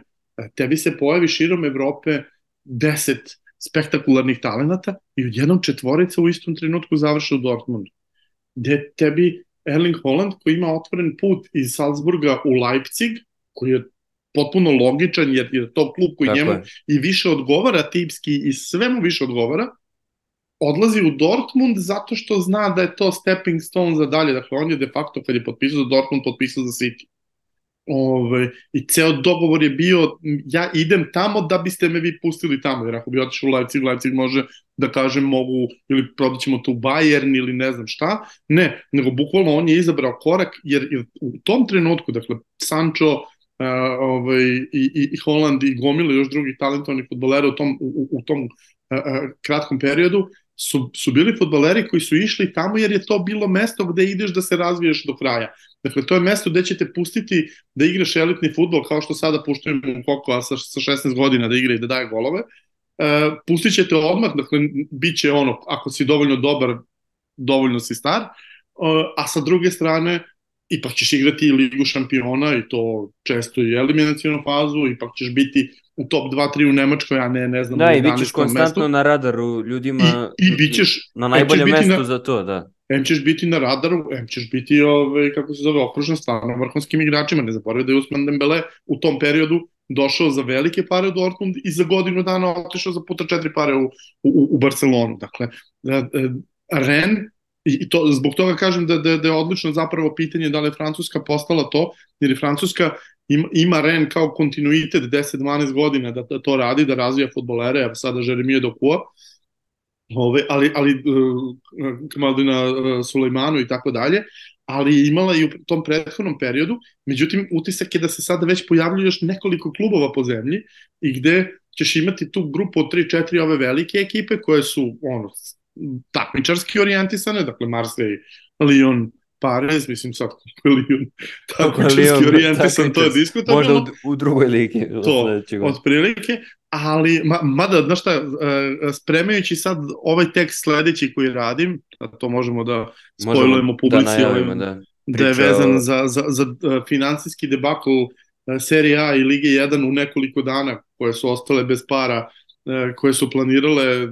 tebi se pojavi širom Evrope deset spektakularnih talenata i odjednom četvorica u istom trenutku završe u Dortmundu. Gde tebi Erling Holland koji ima otvoren put iz Salzburga u Leipzig, koji je potpuno logičan jer je to klub koji Tako njemu je. i više odgovara tipski i sve mu više odgovara, odlazi u Dortmund zato što zna da je to stepping stone za dalje. Dakle, on je de facto, kad je potpisao za Dortmund, potpisao za City. Ove, I ceo dogovor je bio, ja idem tamo da biste me vi pustili tamo, jer ako bi otišao u Leipzig, Leipzig može da kažem mogu, ili prodaćemo to u Bayern ili ne znam šta, ne, nego bukvalno on je izabrao korak, jer, u tom trenutku, dakle, Sancho, Uh, ovaj, i, i, i Holland i gomile još drugih talentovnih futbolera u tom, u, u tom uh, kratkom periodu su, su bili futboleri koji su išli tamo jer je to bilo mesto gde ideš da se razviješ do kraja. Dakle, to je mesto gde ćete pustiti da igraš elitni futbol, kao što sada puštujemo Kokoa sa, sa 16 godina da igra i da daje golove, uh, pustit ćete odmah, dakle, bit će ono, ako si dovoljno dobar, dovoljno si star, uh, a sa druge strane, ipak ćeš igrati i Ligu šampiona i to često i eliminacijonu fazu, ipak ćeš biti u top 2-3 u Nemačkoj, a ne, ne znam, da, i bit ćeš konstantno mestu. na radaru ljudima I, i bit ćeš, na najboljem mestu na, za to, da. Em ćeš biti na radaru, em ćeš biti, ovaj, kako se zove, okružen stvarno vrhunskim igračima. Ne zaboravim da je Usman Dembele u tom periodu došao za velike pare u Dortmund i za godinu dana otišao za puta četiri pare u, u, u Barcelonu. Dakle, da, da, Ren I to, zbog toga kažem da, da, da je odlično zapravo pitanje da li je Francuska postala to, jer je Francuska ima, Ren kao kontinuitet 10-12 godina da, da to radi, da razvija futbolere, evo sada Jeremije Dokua, ove, ali, ali uh, Kamaldina uh, Sulejmanu i tako dalje, ali imala i u tom prethodnom periodu, međutim utisak je da se sada već pojavljuju još nekoliko klubova po zemlji i gde ćeš imati tu grupu od 3-4 ove velike ekipe koje su ono, takmičarski orijentisane, dakle Marseille, Lyon, Paris, mislim sad kako je Lyon takmičarski orijentisan, to je diskutabilno. Možda u, u drugoj ligi. To, otprilike, ali, ma, mada, znaš šta, e, spremajući sad ovaj tekst sledeći koji radim, a to možemo da spojlujemo da publici, da, najavimo, da, da je vezan za, za, za e, finansijski debakl e, Serije A i Lige 1 u nekoliko dana koje su ostale bez para koje su planirale,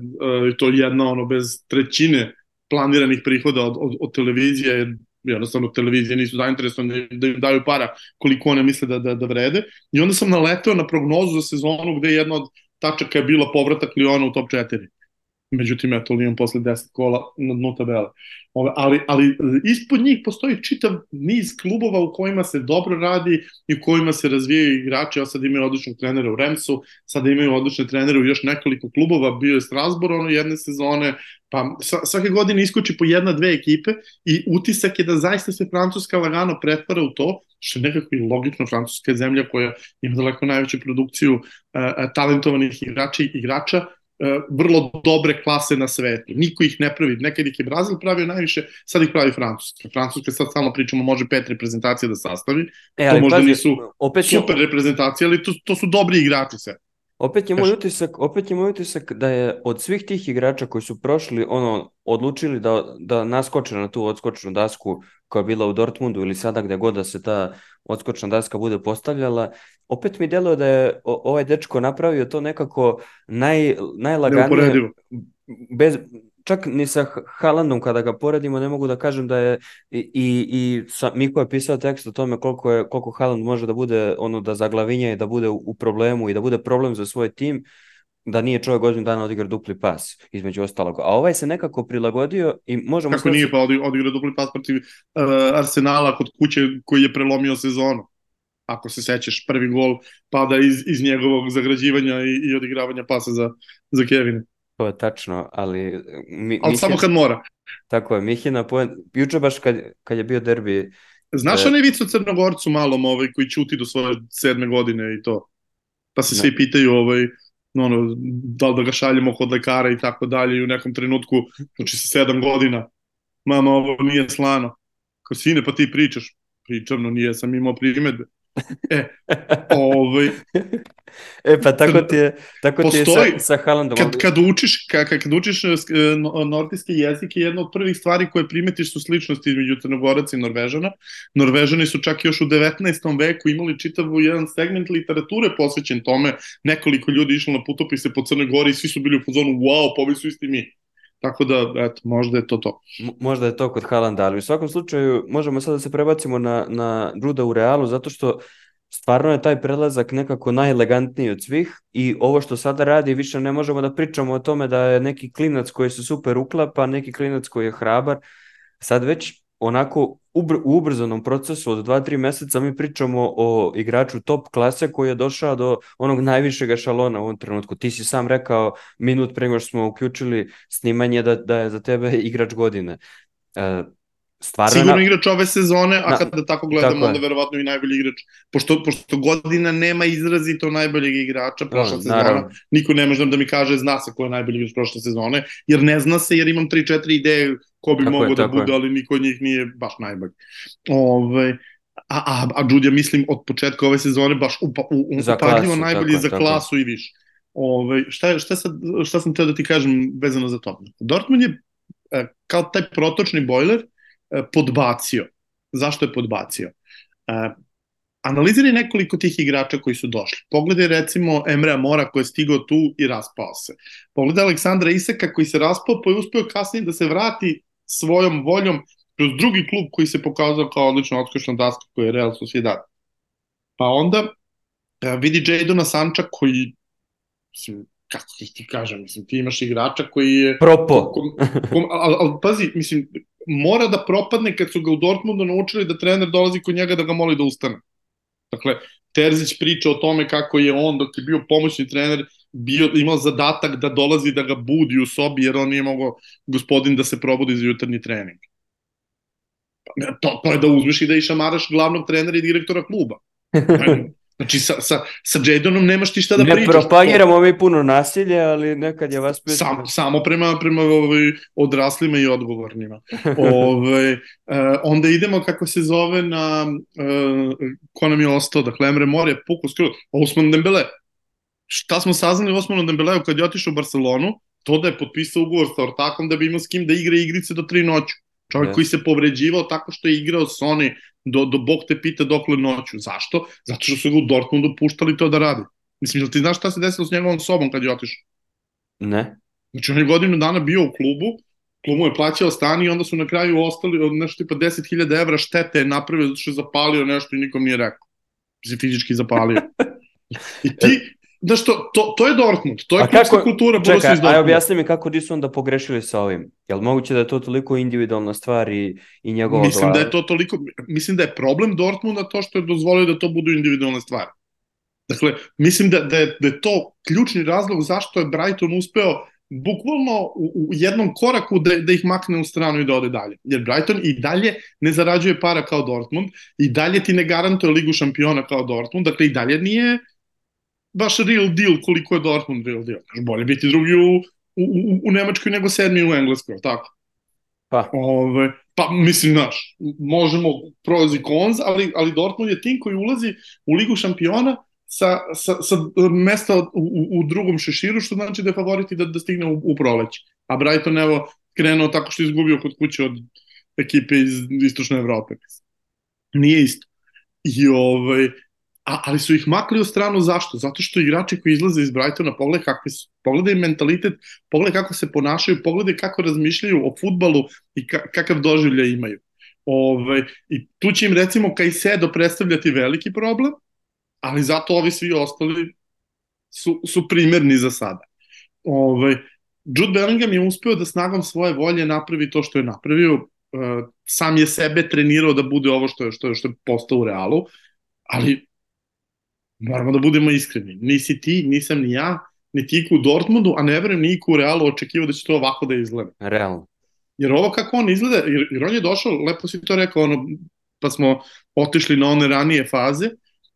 i to jedna ono bez trećine planiranih prihoda od, od, od televizije, jednostavno televizije nisu zainteresovane da im daju para koliko one misle da, da, da vrede. I onda sam naleteo na prognozu za sezonu gde jedna od tačaka je bila povratak Liona u top 4 međutim, eto, Lyon posle 10 kola na dnu tabele. Ove, ali, ali ispod njih postoji čitav niz klubova u kojima se dobro radi i u kojima se razvijaju igrači, a sad imaju odličnog trenera u Remsu, sad imaju odlične trenere u još nekoliko klubova, bio je Strasbourg ono jedne sezone, pa svake godine iskoči po jedna, dve ekipe i utisak je da zaista se Francuska lagano pretvara u to, što je nekako i logično, Francuska je zemlja koja ima daleko najveću produkciju uh, talentovanih igrača igrača, vrlo dobre klase na svetu. Niko ih ne pravi. Nekad ih je Brazil pravio najviše, sad ih pravi Francuska. Francuska sad stalno pričamo može pet reprezentacija da sastavi. E, ali, to možda pazi, nisu opet super je... reprezentacije, ali to, to su dobri igrači sve. Opet je moj utisak, opet je moj utisak da je od svih tih igrača koji su prošli, ono, odlučili da, da naskoče na tu odskočnu dasku koja je bila u Dortmundu ili sada gde god da se ta odskočna daska bude postavljala, opet mi deluje da je ovaj dečko napravio to nekako naj, najlaganije, bez, čak ni sa Haalandom kada ga poredimo ne mogu da kažem da je i, i, i sa, Miko je pisao tekst o tome koliko, je, koliko Haaland može da bude ono da zaglavinja i da bude u, u problemu i da bude problem za svoj tim da nije čovjek godinu dana odigra dupli pas, između ostalog. A ovaj se nekako prilagodio i možemo... Kako nije pa odigra dupli pas protiv uh, Arsenala kod kuće koji je prelomio sezonu? Ako se sećaš, prvi gol pada iz, iz njegovog zagrađivanja i, i odigravanja pasa za, za Kevina. To je tačno, ali... Mi, ali samo kad mora. Tako je, Mihina, poen... juče baš kad, kad je bio derbi... Znaš onaj vic o Crnogorcu malom ovaj, koji čuti do svoje sedme godine i to? Pa se ne. svi pitaju ovaj, ono, da li da ga šaljemo kod lekara i tako dalje i u nekom trenutku, znači sa sedam godina, mama, ovo nije slano. Kao sine, pa ti pričaš. Pričam, no nije, sam imao primedbe. E, ovaj, e pa tako ti je, tako postoji, ti je sa, sa Haalandom. Kad, kad učiš, kad, kad učiš e, nordijski jezik je jedna od prvih stvari koje primetiš su sličnosti između Crnogoraca i Norvežana. Norvežani su čak još u 19. veku imali čitavu jedan segment literature posvećen tome. Nekoliko ljudi išlo na putopise po Crnoj Gori i svi su bili u fazonu wow, pa ovi su isti mi. Tako da, eto, možda je to to. Možda je to kod Haalanda, ali u svakom slučaju možemo sad da se prebacimo na, na Ruda u Realu, zato što stvarno je taj prelazak nekako najelegantniji od svih i ovo što sada radi više ne možemo da pričamo o tome da je neki klinac koji se super uklapa, neki klinac koji je hrabar. Sad već onako ubr u ubrzanom procesu od 2-3 meseca mi pričamo o igraču top klase koji je došao do onog najvišeg šalona u ovom trenutku. Ti si sam rekao minut pre nego što smo uključili snimanje da, da je za tebe igrač godine. E, stvarno sigurno na... igrač ove sezone, a na... kada tako gledamo, tako onda verovatno i najbolji igrač. Pošto, pošto godina nema izrazito najboljeg igrača prošla no, sezona, naravno. niko ne može da mi kaže zna se ko je najbolji igrač prošle sezone, jer ne zna se, jer imam 3-4 ideje ko bi mogao da bude, je. ali niko od njih nije baš najbolji. Ove, a, a, a Đudja, mislim, od početka ove sezone baš upa, u, upadljivo najbolji za klasu i više. Ove, šta, šta, sad, šta sam teo da ti kažem vezano za to? Dortmund je e, kao taj protočni bojler e, podbacio. Zašto je podbacio? E, analiziraj nekoliko tih igrača koji su došli. Pogledaj recimo Emrea Mora koji je stigao tu i raspao se. Pogledaj Aleksandra Iseka koji se raspao pa je uspeo kasnije da se vrati svojom voljom kroz drugi klub koji se pokazao kao odlična odskočna daska koji je Real Sociedad. Pa onda vidi Jadona Sanča koji mislim, kako ti ti kažem, mislim, ti imaš igrača koji je... Propo. Kom, ali, ali, pazi, mislim, mora da propadne kad su ga u Dortmundu naučili da trener dolazi kod njega da ga moli da ustane. Dakle, Terzić priča o tome kako je on, dok je bio pomoćni trener, bio, imao zadatak da dolazi da ga budi u sobi, jer on nije mogao gospodin da se probudi za jutarnji trening. To, to je da uzmeš i da išamaraš glavnog trenera i direktora kluba. Znači, sa, sa, sa Jadonom nemaš ti šta da ne pričaš. Ne propagiramo mi puno nasilje, ali nekad je vas... Sam, samo prema, prema ovaj, odraslima i odgovornima. Ove, ovaj, uh, onda idemo, kako se zove, na... Uh, ko nam je ostao? Dakle, Emre Mor je puku skoro. Osman Dembele. Šta smo saznali Osmanu Dembeleu kad je otišao u Barcelonu? To da je potpisao ugovor sa Ortakom da bi imao s kim da igra igrice do tri noću. Čovjek yes. koji se povređivao tako što je igrao Sony do, do Bog te pita dokle noću. Zašto? Zato što su ga u Dortmundu puštali to da radi. Mislim, jel ti znaš šta se desilo s njegovom sobom kad je otišao? Ne. Znači, on je godinu dana bio u klubu, klub mu je plaćao stan i onda su na kraju ostali od nešto tipa 10.000 evra štete napravio zato što je zapalio nešto i nikom nije rekao. Mislim, fizički zapalio. I ti, Da što, to, to je Dortmund, to je klubska kultura Čekaj, iz Dortmunda. Aj objasni mi kako di su onda pogrešili sa ovim. Jel moguće da je to toliko individualna stvar i, i njegova mislim glava? da je to toliko, mislim da je problem Dortmunda to što je dozvolio da to budu individualne stvari. Dakle, mislim da, da, je, da je to ključni razlog zašto je Brighton uspeo bukvalno u, u jednom koraku da, da ih makne u stranu i da ode dalje. Jer Brighton i dalje ne zarađuje para kao Dortmund, i dalje ti ne garantuje ligu šampiona kao Dortmund, dakle i dalje nije baš real deal koliko je Dortmund real deal. Bolje biti drugi u, u, u Nemačkoj nego sedmi u Engleskoj, tako? Pa. Ove, pa mislim, znaš, možemo pros i cons, ali, ali Dortmund je tim koji ulazi u Ligu šampiona sa, sa, sa mesta u, u, u drugom šeširu, što znači da je favoriti da, da stigne u, u proleće. A Brighton, evo, krenuo tako što je izgubio kod kuće od ekipe iz Istočne Evrope. Nije isto. I ovaj, a, ali su ih makli u stranu zašto? Zato što igrači koji izlaze iz Brightona pogledaj kakvi su, pogledaj mentalitet, pogledaj kako se ponašaju, pogledaj kako razmišljaju o futbalu i ka, kakav doživlja imaju. Ove, I tu će im recimo Kajsedo predstavljati veliki problem, ali zato ovi svi ostali su, su primerni za sada. Ove, Jude Bellingham je uspeo da snagom svoje volje napravi to što je napravio, uh, sam je sebe trenirao da bude ovo što je, što je, što je postao u realu, ali moramo da budemo iskreni. Nisi ti, nisam ni ja, ni ti u Dortmundu, a ne verujem ni u Realu očekivao da će to ovako da izgleda. Realno. Jer ovo kako on izgleda, jer, jer on je došao, lepo si to rekao, ono, pa smo otišli na one ranije faze,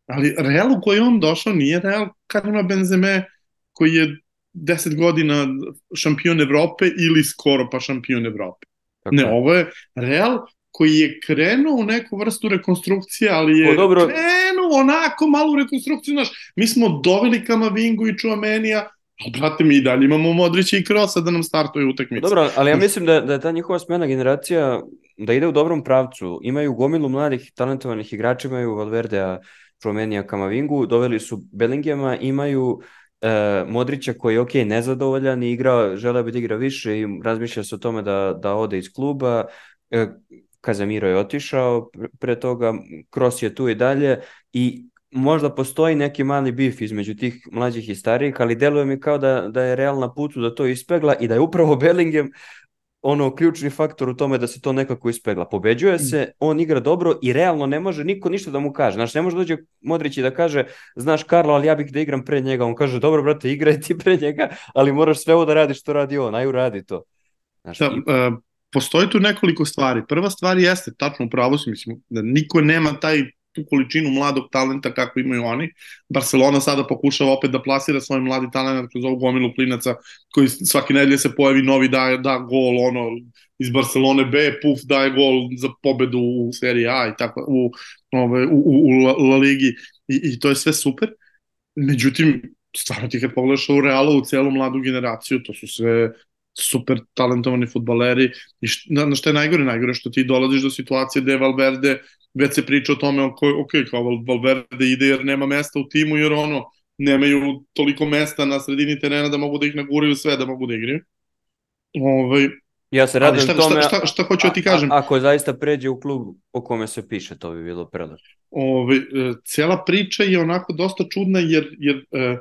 ali Real u koji on došao nije Real Karima Benzeme koji je 10 godina šampion Evrope ili skoro pa šampion Evrope. Tako. Ne, ovo je Real koji je krenuo u neku vrstu rekonstrukcije, ali je o, dobro. krenuo onako malu rekonstrukciju, znaš, mi smo doveli Kamavingu i Čuamenija, a brate, mi i dalje imamo Modrića i Krosa da nam startuju utakmice. Dobro, ali ja mislim da, da je ta njihova smena generacija da ide u dobrom pravcu. Imaju gomilu mladih talentovanih igrača, imaju Valverdea, Čuamenija, Kamavingu, doveli su Bellingema, imaju e, Modrića koji je ok, nezadovoljan i igra, žele bi da igra više i razmišlja se o tome da, da ode iz kluba. E, Kazamiro je otišao pre toga, Kroos je tu i dalje i možda postoji neki mali bif između tih mlađih i starijih, ali deluje mi kao da, da je Real na putu da to ispegla i da je upravo Bellingham ono ključni faktor u tome da se to nekako ispegla. Pobeđuje se, on igra dobro i realno ne može niko ništa da mu kaže. Znaš, ne može dođe Modrić i da kaže, znaš Karlo, ali ja bih da igram pre njega. On kaže, dobro brate, igraj ti pre njega, ali moraš sve ovo da radiš što radi on, aj uradi to. Znaš, da, i... uh, postoji tu nekoliko stvari. Prva stvar jeste, tačno pravo si, mislim, da niko nema taj tu količinu mladog talenta kako imaju oni. Barcelona sada pokušava opet da plasira svoj mladi talent kroz ovu gomilu klinaca koji svaki nedelje se pojavi novi da, da gol ono iz Barcelone B, puf daje gol za pobedu u seriji A i tako u, ove, u, u, u La Ligi I, i to je sve super. Međutim, stvarno ti kad pogledaš u Realu, u celu mladu generaciju, to su sve super talentovani futbaleri i št, na, šta je najgore? Najgore što ti dolaziš do situacije gde Valverde već se priča o tome, ok, ok, kao Valverde ide jer nema mesta u timu, jer ono, nemaju toliko mesta na sredini terena da mogu da ih naguraju sve da mogu da igraju. Ovaj, Ja se radim šta, tome, šta, šta, šta hoću da ti kažem? a, ako zaista pređe u klub o kome se piše, to bi bilo prelepo. Ovaj, e, cijela priča je onako dosta čudna jer, jer e,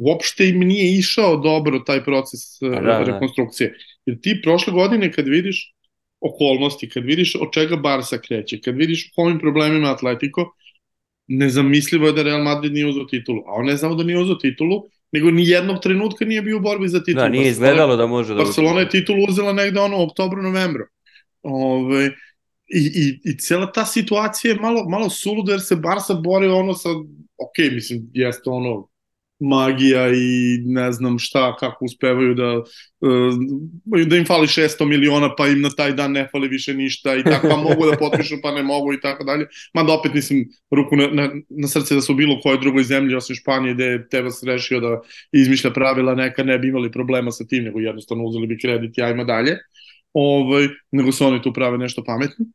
uopšte im nije išao dobro taj proces e, da, da. rekonstrukcije. Jer ti prošle godine kad vidiš okolnosti, kad vidiš od čega Barca kreće, kad vidiš u kojim problemima Atletico, nezamislivo je da Real Madrid nije uzeo titulu. A on ne samo da nije uzeo titulu, nego ni jednog trenutka nije bio u borbi za titulu. Da, nije Barcelona- izgledalo da može da... Barcelona je titulu uzela negde ono u oktobru, novembru. Ove, i, i, I cijela ta situacija je malo, malo suluda jer se Barca bori ono sa, ok, mislim, jeste ono magija i ne znam šta, kako uspevaju da, uh, da im fali 600 miliona pa im na taj dan ne fali više ništa i tako, pa mogu da potpišu pa ne mogu i tako dalje. Mada opet mislim ruku na, na, na srce da su bilo kojoj drugoj zemlji osim Španije gde je Tebas rešio da izmišlja pravila neka ne bi imali problema sa tim, nego jednostavno uzeli bi kredit i ajmo dalje. Ovaj, nego se oni tu prave nešto pametni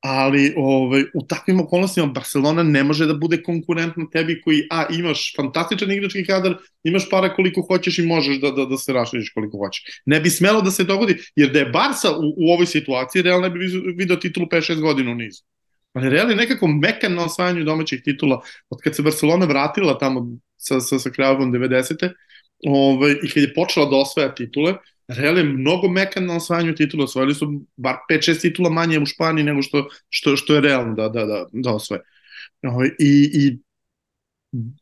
ali ovaj, u takvim okolnostima Barcelona ne može da bude konkurentna tebi koji, a, imaš fantastičan igrački kadar, imaš para koliko hoćeš i možeš da, da, da se raširiš koliko hoćeš. Ne bi smelo da se dogodi, jer da je Barca u, u ovoj situaciji, Real ne bi video titulu 5-6 godina u nizu. Ali Real je nekako mekan na osvajanju domaćih titula. Od kad se Barcelona vratila tamo sa, sa, sa kravom 90. Ovaj, i kad je počela da osvaja titule, Real je mnogo mekan na osvajanju titula, osvojili su bar 5-6 titula manje u Španiji nego što, što, što je realno da, da, da, da osvoje. Ovaj, I, I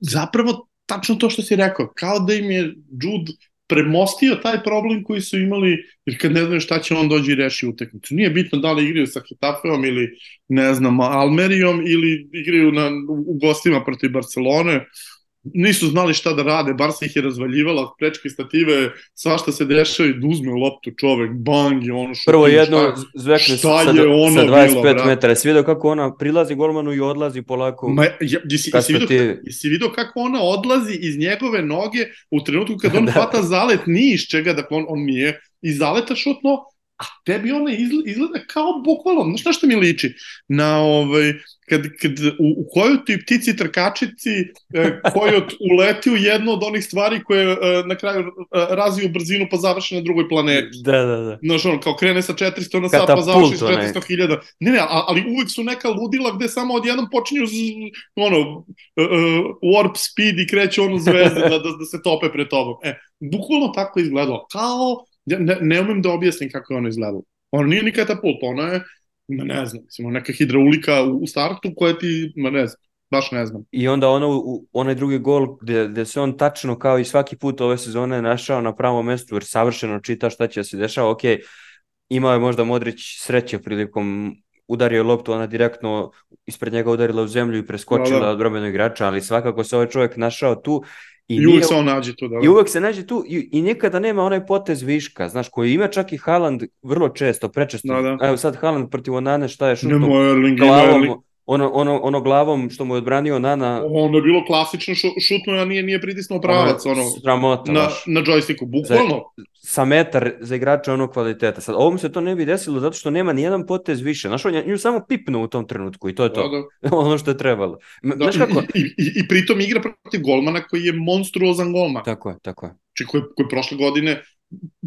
zapravo tačno to što si rekao, kao da im je Jude premostio taj problem koji su imali, jer kad ne znaju šta će on dođi i reši utakmicu. Nije bitno da li igraju sa Getafeom ili, ne znam, Almerijom ili igraju na, u gostima protiv Barcelone, nisu znali šta da rade, bar se ih je razvaljivala, prečke stative, svašta se dešava i da uzme loptu čovek, bang i ono što... Prvo jedno zvekne šta sa, sa 25 bilo, brate? metara. Si vidio kako ona prilazi golmanu i odlazi polako. Ma, ja, jesi, jesi, vidio, ti- jesi vidio kako ona odlazi iz njegove noge u trenutku kad on Da. hvata zalet ni iz čega, dakle on, on nije iz zaleta šutno, a tebi ona izgleda, kao bukvalno, znaš na što mi liči? Na ovaj, kad, kad u, u koju ti ptici trkačici e, koji od, uleti u jednu od onih stvari koje e, na kraju e, razviju brzinu pa završi na drugoj planeti. Da, da, da. Znaš, ono, kao krene sa 400 na sat, pa završi s onaj. 400.000. Ne, ne, ali uvek su neka ludila gde samo odjednom počinju, z, ono, uh, warp speed i kreće ono zvezde da, da, da se tope pred tobom. E, bukvalno tako izgledalo. Kao, ja ne, ne umem da objasnim kako je ono izgledalo. Ono nije ni katapult, ono je, ma ne znam, mislim, neka hidraulika u, u startu koja ti, ma ne znam, baš ne znam. I onda ono, u, onaj drugi gol gde, gde se on tačno kao i svaki put ove sezone našao na pravom mestu jer savršeno čita šta će da se dešava. Ok, imao je možda Modrić sreće prilikom udario je loptu, ona direktno ispred njega udarila u zemlju i preskočila Da, da. od odbrambenog igrača, ali svakako se ovaj čovjek našao tu i, I, nije- uvek se on nađe tu. Da, I uvek se nađe tu i, i nikada nema onaj potez viška, znaš, koji ima čak i Haaland vrlo često, prečesto. Da, da. Evo sad Haaland protiv Onane šta je šuto Nemo Erling, glavom, Erling. Ono, ono, ono glavom što mu je odbranio Nana, Ono je bilo klasično šu, šutno, a nije, nije pritisnuo pravac, ono, sramota, na, na joysticku, bukvalno. sa metar za igrača onog kvaliteta. Sad, ovom se to ne bi desilo zato što nema ni jedan potez više. Znaš, on je nju samo pipnuo u tom trenutku i to je Da, to. da. ono što je trebalo. Da, Znaš kako? i, i, i, pritom igra protiv golmana koji je monstruozan golman. Tako je, tako je. Znači koji, koji prošle godine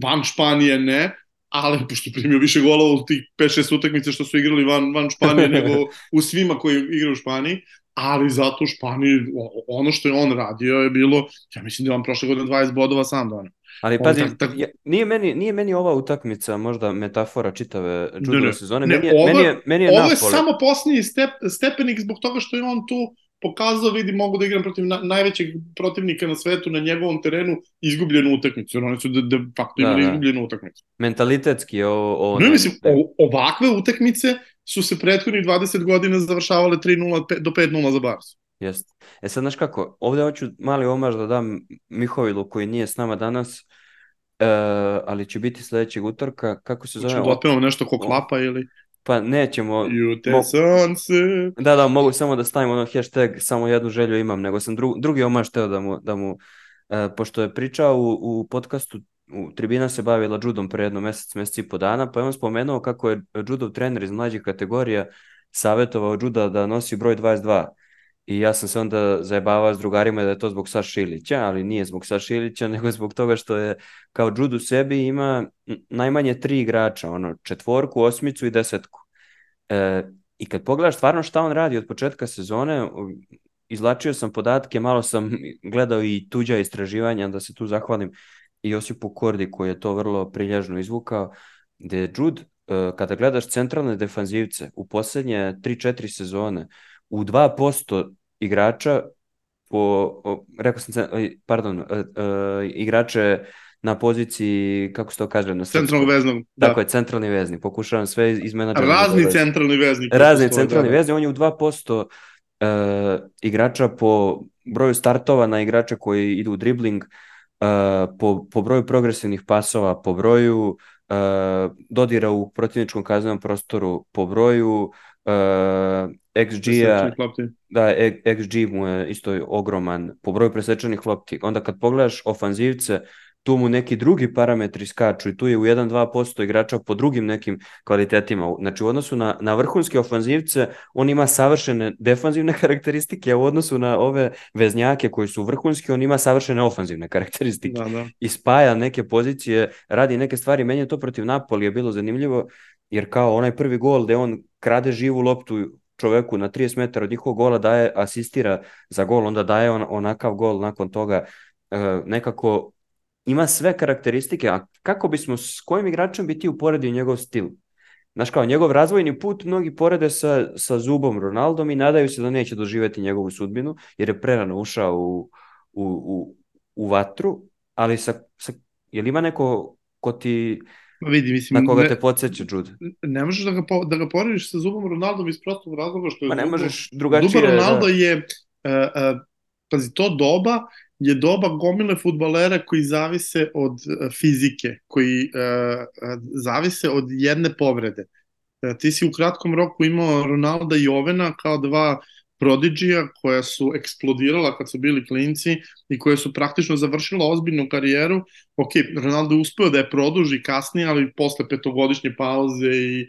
van Španije ne, ali pošto primio više golova u tih 5-6 utakmica što su igrali van, van Španije nego u svima koji igraju u Španiji, ali zato u Španiji ono što je on radio je bilo, ja mislim da je on prošle godine 20 bodova sam donio. Ali pazi, tak- tak- ja- nije, meni, nije meni ova utakmica možda metafora čitave Ne, Judove ne. sezone. Ne, meni, je, ovo- meni, je, meni je Ovo je samo posljednji step, stepenik zbog toga što je on tu pokazao, vidi, mogu da igram protiv na, najvećeg protivnika na svetu na njegovom terenu izgubljenu utakmicu, jer oni su de, de facto Da, imali da. izgubljenu utakmicu. Mentalitetski ovo... ovo Ne, mislim, o, ovakve utakmice su se prethodnih 20 godina završavale 3-0 pe- do 5-0 za Barsu. Jeste. E sad, znaš kako, ovdje hoću mali omaž da dam Mihovilu koji nije s nama danas, e, ali će biti sljedećeg utorka. Kako se zove? Znači, da otpevamo nešto ko klapa ili... Pa nećemo... Jute mo... sonce. Da, da, mogu samo da stavim ono hashtag, samo jednu želju imam, nego sam dru, drugi omaš teo da mu, da mu e, pošto je pričao u, u podcastu u Tribina se bavila judom pre jedno mesec, mesec i po dana, pa je on spomenuo kako je judov trener iz mlađih kategorija savjetovao juda da nosi broj 22. I ja sam se onda zajebavao s drugarima da je to zbog Saša Ilića, ali nije zbog Saša Ilića, nego zbog toga što je kao judo u sebi ima najmanje tri igrača, ono, četvorku, osmicu i desetku. E, I kad pogledaš stvarno šta on radi od početka sezone, izlačio sam podatke, malo sam gledao i tuđa istraživanja, da se tu zahvalim i Josipu Kordi koji je to vrlo prilježno izvukao, gde je Jude, kada gledaš centralne defanzivce u poslednje 3-4 sezone, u 2% igrača po, rekao sam, pardon, igrače na poziciji, kako se to kaže? Na centralnog veznog. Da. Tako je, centralni vezni. Pokušavam sve izmenadžati. Razni da centralni vezni. Razni centralni da. vezni. On je u 2% uh, igrača po broju startova na igrača koji idu u dribling, uh, po, po broju progresivnih pasova, po broju uh, dodira u protivničkom kaznenom prostoru, po broju uh, XG-a, da, XG mu je isto ogroman, po broju presečanih lopti. Onda kad pogledaš ofanzivce, tu mu neki drugi parametri skaču i tu je u 1-2% igrača po drugim nekim kvalitetima. Znači u odnosu na, na vrhunske ofanzivce on ima savršene defanzivne karakteristike, a u odnosu na ove veznjake koji su vrhunski on ima savršene ofanzivne karakteristike. Da, da. I spaja neke pozicije, radi neke stvari. Meni je to protiv Napoli je bilo zanimljivo jer kao onaj prvi gol gde on krade živu loptu čoveku na 30 metara od njihovog gola daje, asistira za gol, onda daje on, onakav gol nakon toga. E, nekako ima sve karakteristike, a kako bismo, s kojim igračem bi ti uporedio njegov stil? Znaš kao, njegov razvojni put mnogi porede sa, sa Zubom Ronaldom i nadaju se da neće doživeti njegovu sudbinu, jer je prerano ušao u, u, u, u vatru, ali sa, sa, je li ima neko ko ti vidi, mislim, na koga ne, te podsjeća Jude? Ne možeš da ga, po, da ga porediš sa Zubom Ronaldom iz prostog razloga što je... Ma ne možeš drugačije... Zuba Ronaldo da... je, uh, uh, pazi, to doba je doba gomile futbalera koji zavise od uh, fizike, koji uh, zavise od jedne povrede. Uh, ti si u kratkom roku imao Ronalda i Ovena kao dva prodigija koja su eksplodirala kad su bili klinci i koje su praktično završila ozbiljnu karijeru. Ok, Ronaldo je uspeo da je produži kasnije, ali posle petogodišnje pauze i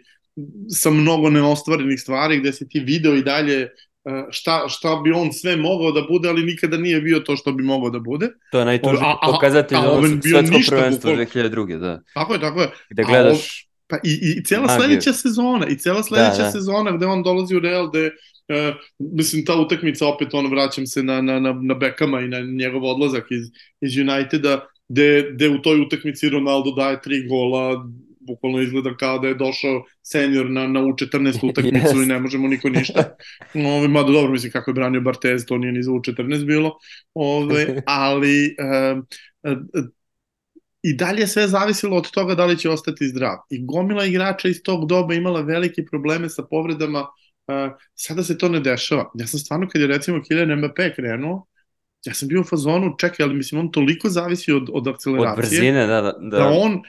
sa mnogo neostvarenih stvari gde si ti video i dalje E, šta, šta bi on sve mogao da bude, ali nikada nije bio to što bi mogao da bude. To je najtuži pokazatelj a, a, svetskog prvenstva 2002. Da. Tako je, tako je. Gde gledaš... A, pa i, i cijela sledeća sezona, i cijela sledeća da, da. sezona gde on dolazi u Real, gde Uh, mislim, ta utakmica opet, ono, vraćam se na, na, na, na Bekama i na njegov odlazak iz, iz Uniteda, gde, gde u toj utakmici Ronaldo daje tri gola, bukvalno izgleda kao da je došao senior na, na U14 utakmicu yes. i ne možemo niko ništa. Ove, mada dobro, mislim, kako je branio Bartez, to nije ni za U14 bilo. Ove, ali uh, uh, i dalje sve zavisilo od toga da li će ostati zdrav. I gomila igrača iz tog doba imala velike probleme sa povredama, uh, sada se to ne dešava. Ja sam stvarno, kad je recimo Kylian Mbappé krenuo, ja sam bio u fazonu, čekaj, ali mislim, on toliko zavisi od, od akceleracije. Od brzine, da, da. Da, da on,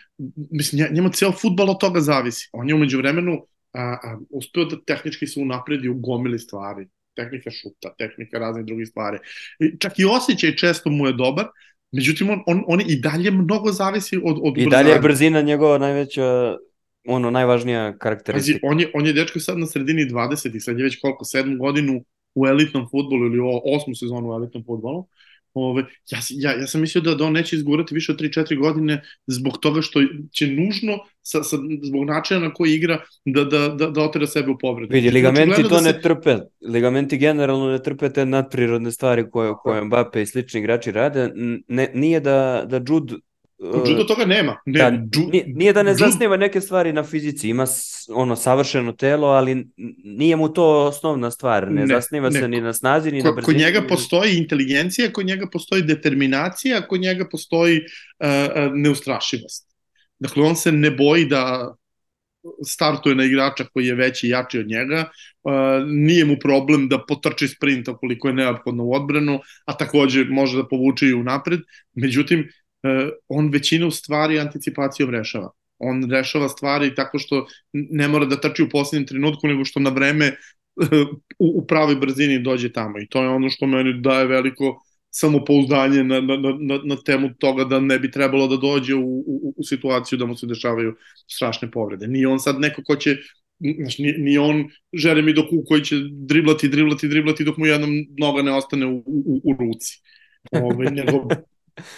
mislim, njemu cijel futbal od toga zavisi. On je umeđu vremenu a, a, uspeo da tehnički se unapredi u gomili stvari. Tehnika šuta, tehnika raznih drugih stvari. I, čak i osjećaj često mu je dobar, međutim, on, on, on i dalje mnogo zavisi od, od I dalje je brzina njegova najveća ono najvažnija karakteristika. on je on je dečko sad na sredini 20 i sad je već koliko sedmu godinu u elitnom futbolu ili u osmu sezonu u elitnom futbolu. Ove, ja, ja, ja sam mislio da, da on neće izgurati više od 3-4 godine zbog toga što će nužno sa, sa, zbog načina na koji igra da, da, da, da otera sebe u povredu. Vidi, ligamenti to da se... ne trpe. Ligamenti generalno ne trpe te nadprirodne stvari koje, koje Mbappe i slični igrači rade. Ne, nije da, da Jude Judo toga nema. Ne, da, nije, nije da ne zasniva neke stvari na fizici, ima ono savršeno telo, ali nije mu to osnovna stvar, ne, ne zasniva ne. se ni na snazi, ni ko, na brzini. Kod njega postoji inteligencija, kod njega postoji determinacija, kod njega postoji uh, neustrašivost. Dakle, on se ne boji da startuje na igrača koji je veći i jači od njega, uh, nije mu problem da potrči sprint koliko je neophodno u odbranu, a takođe može da povuče i u napred, međutim, on većinu stvari anticipacijom rešava. On rešava stvari tako što ne mora da trči u posljednjem trenutku, nego što na vreme u, u pravoj brzini dođe tamo. I to je ono što meni daje veliko samopouzdanje na, na, na, na temu toga da ne bi trebalo da dođe u, u, u situaciju da mu se dešavaju strašne povrede. Nije on sad neko ko će znaš, ni, ni on Jeremy Doku koji će driblati, driblati, driblati dok mu jednom noga ne ostane u, u, u ruci. Ove, ovaj, nego,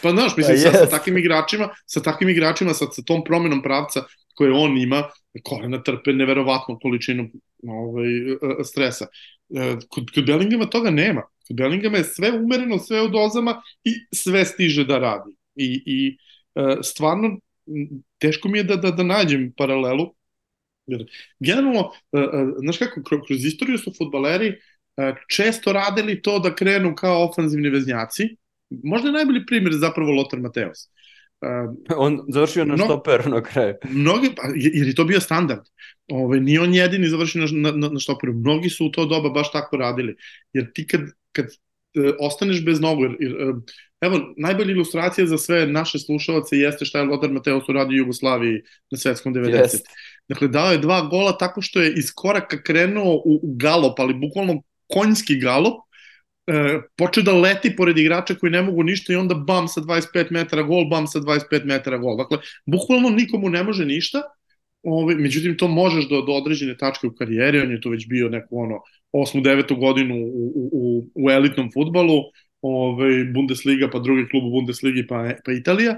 pa znaš, mislim, pa, yes. sa, sa takvim igračima, sa takvim igračima, sa, sa tom promenom pravca koje on ima, kolena trpe neverovatnu količinu ovaj, stresa. E, kod, kod Bellingama toga nema. Kod Bellingama je sve umereno, sve u dozama i sve stiže da radi. I, i e, stvarno, teško mi je da, da, da nađem paralelu, Jer, generalno, e, znaš kako, kroz istoriju su futbaleri često radili to da krenu kao ofanzivni veznjaci. Možda je najbolji primjer zapravo Lothar Mateos. on završio na štoperu na kraju. Mnogi, pa, jer je to bio standard. Ove, ovaj, nije on jedini završio na, na, na štoperu. Mnogi su u to doba baš tako radili. Jer ti kad, kad e, ostaneš bez nogu, jer, jer, e, evo, najbolja ilustracija za sve naše slušalce jeste šta je Lothar Mateos uradio u Jugoslaviji na svetskom 90. Jest. Dakle, dao je dva gola tako što je iz koraka krenuo u, u galop, ali bukvalno konjski galop, e, počeo da leti pored igrača koji ne mogu ništa i onda bam sa 25 metara gol, bam sa 25 metara gol. Dakle, bukvalno nikomu ne može ništa, Ove, međutim, to možeš do, do određene tačke u karijeri, on je to već bio neku ono, osmu, devetu godinu u, u, u elitnom futbalu, ove, Bundesliga, pa drugi klub u Bundesligi, pa, pa Italija.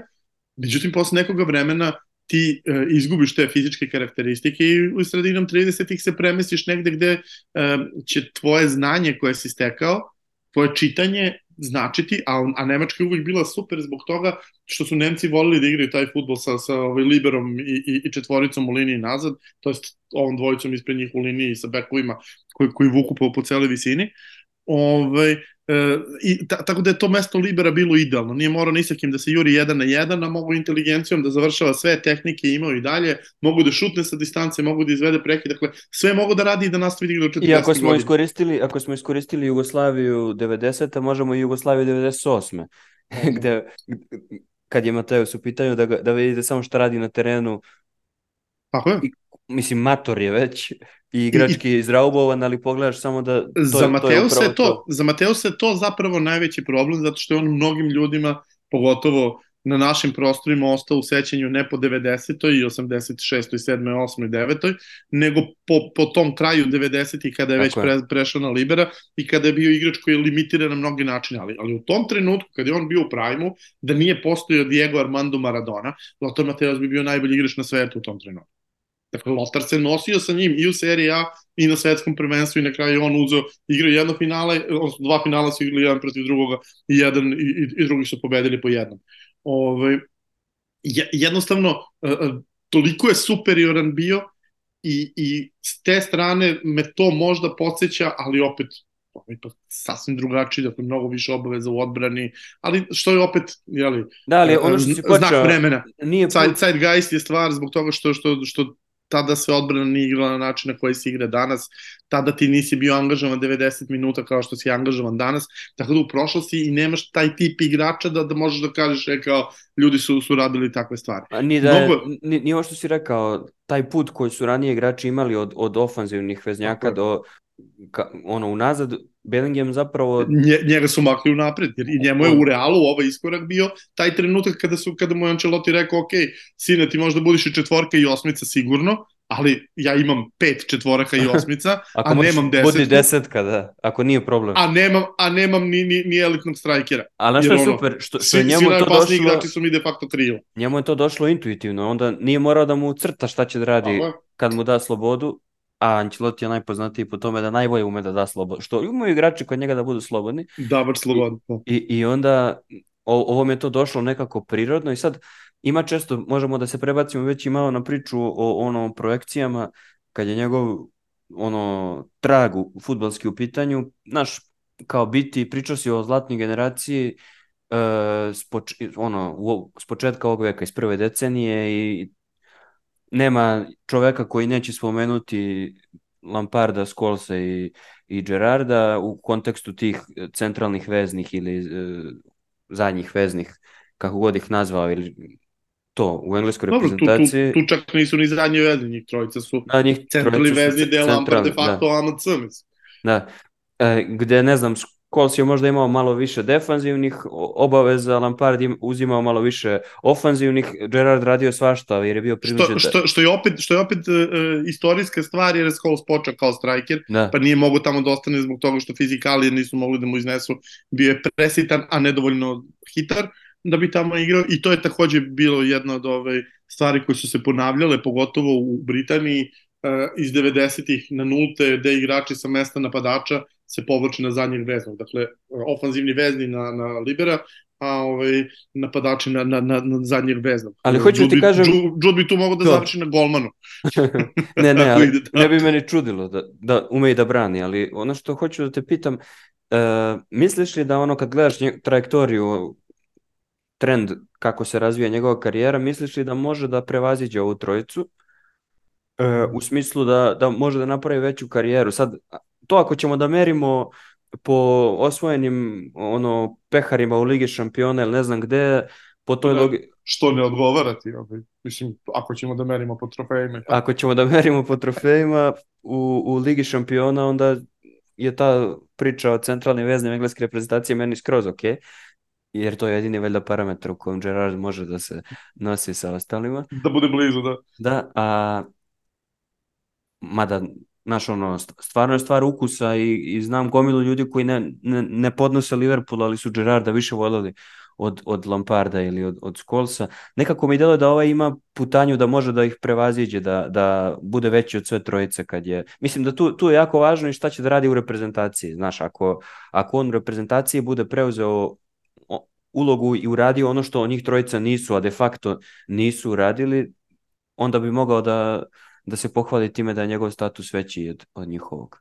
Međutim, posle nekoga vremena ti e, izgubiš te fizičke karakteristike i u sredinom 30-ih se premestiš negde gde e, će tvoje znanje koje si stekao, tvoje čitanje značiti, a, a Nemačka je uvijek bila super zbog toga što su Nemci volili da igraju taj futbol sa, sa ovaj liberom i, i, i četvoricom u liniji nazad, to jest ovom dvojicom ispred njih u liniji sa bekovima koji, koji vuku po, po celoj visini. Ovaj, E, i ta, tako da je to mesto Libera bilo idealno. Nije morao ni sa kim da se juri jedan na jedan, a mogu inteligencijom da završava sve tehnike imao i dalje, mogu da šutne sa distance, mogu da izvede preki, dakle sve mogu da radi i da nastavi da igra do 40 I ako smo godina. iskoristili, ako smo iskoristili Jugoslaviju 90. možemo i Jugoslaviju 98. gde kad je Mateus u pitanju da, ga, da vidite samo šta radi na terenu Tako je. I, mislim, mator je već i igrački I, izraubovan, ali pogledaš samo da to, za Mateo to je to, to. Za Mateo se to zapravo najveći problem, zato što je on mnogim ljudima, pogotovo na našim prostorima ostao u sećanju ne po 90. i 86. 7. 8. i 9. nego po, po tom kraju 90. kada je već pre, prešao na Libera i kada je bio igrač koji je limitiran na mnogi načine, ali, ali u tom trenutku kada je on bio u prajmu, da nije postojao Diego Armando Maradona, Lothar Mateos bi bio najbolji igrač na svetu u tom trenutku. Dakle, Lotar se nosio sa njim i u seriji A i na svetskom prvenstvu i na kraju on uzeo, igrao jedno finale, odnosno dva finala su igrali jedan protiv drugoga i jedan i, i, i drugi su pobedili po jednom. Ove, jednostavno, e, e, toliko je superioran bio i, i s te strane me to možda podsjeća, ali opet ipak sasvim drugačiji, dakle mnogo više obaveza u odbrani, ali što je opet, jeli, da, ali ono što si počeo, znak vremena. Nije put... Zeitgeist je stvar zbog toga što, što, što tada se odbrana nije igrala na način na koji se igra danas, tada ti nisi bio angažovan 90 minuta kao što si angažovan danas, tako da u prošlosti i nemaš taj tip igrača da, da možeš da kažeš e, kao ljudi su, su radili takve stvari. A ni da, Mnogo... nije ovo što si rekao, taj put koji su ranije igrači imali od, od ofanzivnih veznjaka Tako. do ka, ono unazad Bellingham zapravo Nje, njega su makli u napred jer i njemu je u Realu ovaj iskorak bio taj trenutak kada su kada mu je Ancelotti rekao ok, sine ti možda budiš i četvorka i osmica sigurno ali ja imam pet četvoraka i osmica, a nemam desetku. Budi desetka, da, ako nije problem. A nemam, a nemam ni, ni, ni elitnog strajkera. Ali što je ono, super, što, što je njemu to došlo... igrači su mi de facto krilo. Njemu je to došlo intuitivno, onda nije morao da mu crta šta će da radi kad mu da slobodu, a Ancelotti je najpoznatiji po tome da najbolje ume da da slobodu, što imaju igrači kod njega da budu slobodni. Da, baš slobodno. I, i, I onda o, ovo mi je to došlo nekako prirodno i sad ima često, možemo da se prebacimo već i malo na priču o ono projekcijama, kad je njegov ono trag u futbalski u pitanju, naš kao biti, pričao si o zlatnoj generaciji uh, spoč, ono, u, s početka ovog veka, iz prve decenije i nema čoveka koji neće spomenuti Lamparda, Skolsa i, i Gerarda u kontekstu tih centralnih veznih ili uh, zadnjih veznih, kako god ih nazvao, ili to u engleskoj Dobro, reprezentaciji. Tu, tu, tu čak nisu ni zadnji vezni, njih trojica su da, njih centralni vezni del Lampard de facto da. AMC, mislim. Da, e, gde ne znam, Scholes je možda imao malo više defanzivnih obaveza, Lampard je uzimao malo više ofanzivnih, Gerard radio svašta jer je bio prinuđen. Što, što, što je opet, što je opet uh, istorijska stvar jer je Scholes počeo kao striker, da. pa nije mogo tamo da ostane zbog toga što fizikali nisu mogli da mu iznesu, bio je presitan, a nedovoljno hitar da bi tamo igrao i to je takođe bilo jedna od ove stvari koje su se ponavljale, pogotovo u Britaniji, uh, iz 90-ih na nulte, gde igrači sa mesta napadača se povlači na zadnjeg veznog. Dakle, ofanzivni vezni na, na libera, a ovaj, napadači na, na, na, na zadnjeg veznog. Ali hoću da ti kažem... Jude bi tu mogao da to. završi na golmanu. ne, ne, ali ne bi meni čudilo da, da ume i da brani, ali ono što hoću da te pitam, uh, misliš li da ono kad gledaš nje, trajektoriju, trend kako se razvija njegova karijera, misliš li da može da prevaziđe ovu trojicu? E, u smislu da, da može da napravi veću karijeru. Sad, to ako ćemo da merimo po osvojenim ono peharima u Ligi šampiona ili ne znam gde, po toj logi... Što ne odgovara ti, ovaj, mislim, ako ćemo da merimo po trofejima. Ako ćemo da merimo po trofejima u, u Ligi šampiona, onda je ta priča o centralnim veznim engleske reprezentacije meni skroz ok, jer to je jedini valjda parametar u kojem Gerard može da se nosi sa ostalima. Da bude blizu, da. Da, a mada Znaš, ono, stvarno je stvar ukusa i, i znam gomilu ljudi koji ne, ne, ne podnose Liverpool, ali su Gerarda više voljeli od, od Lamparda ili od, od Skolsa. Nekako mi deluje da ovaj ima putanju da može da ih prevaziđe, da, da bude veći od sve trojice kad je... Mislim da tu, tu je jako važno i šta će da radi u reprezentaciji. Znaš, ako, ako on u reprezentaciji bude preuzeo ulogu i uradio ono što njih trojica nisu, a de facto nisu uradili, onda bi mogao da, da se pohvali time da je njegov status veći od, od njihovog.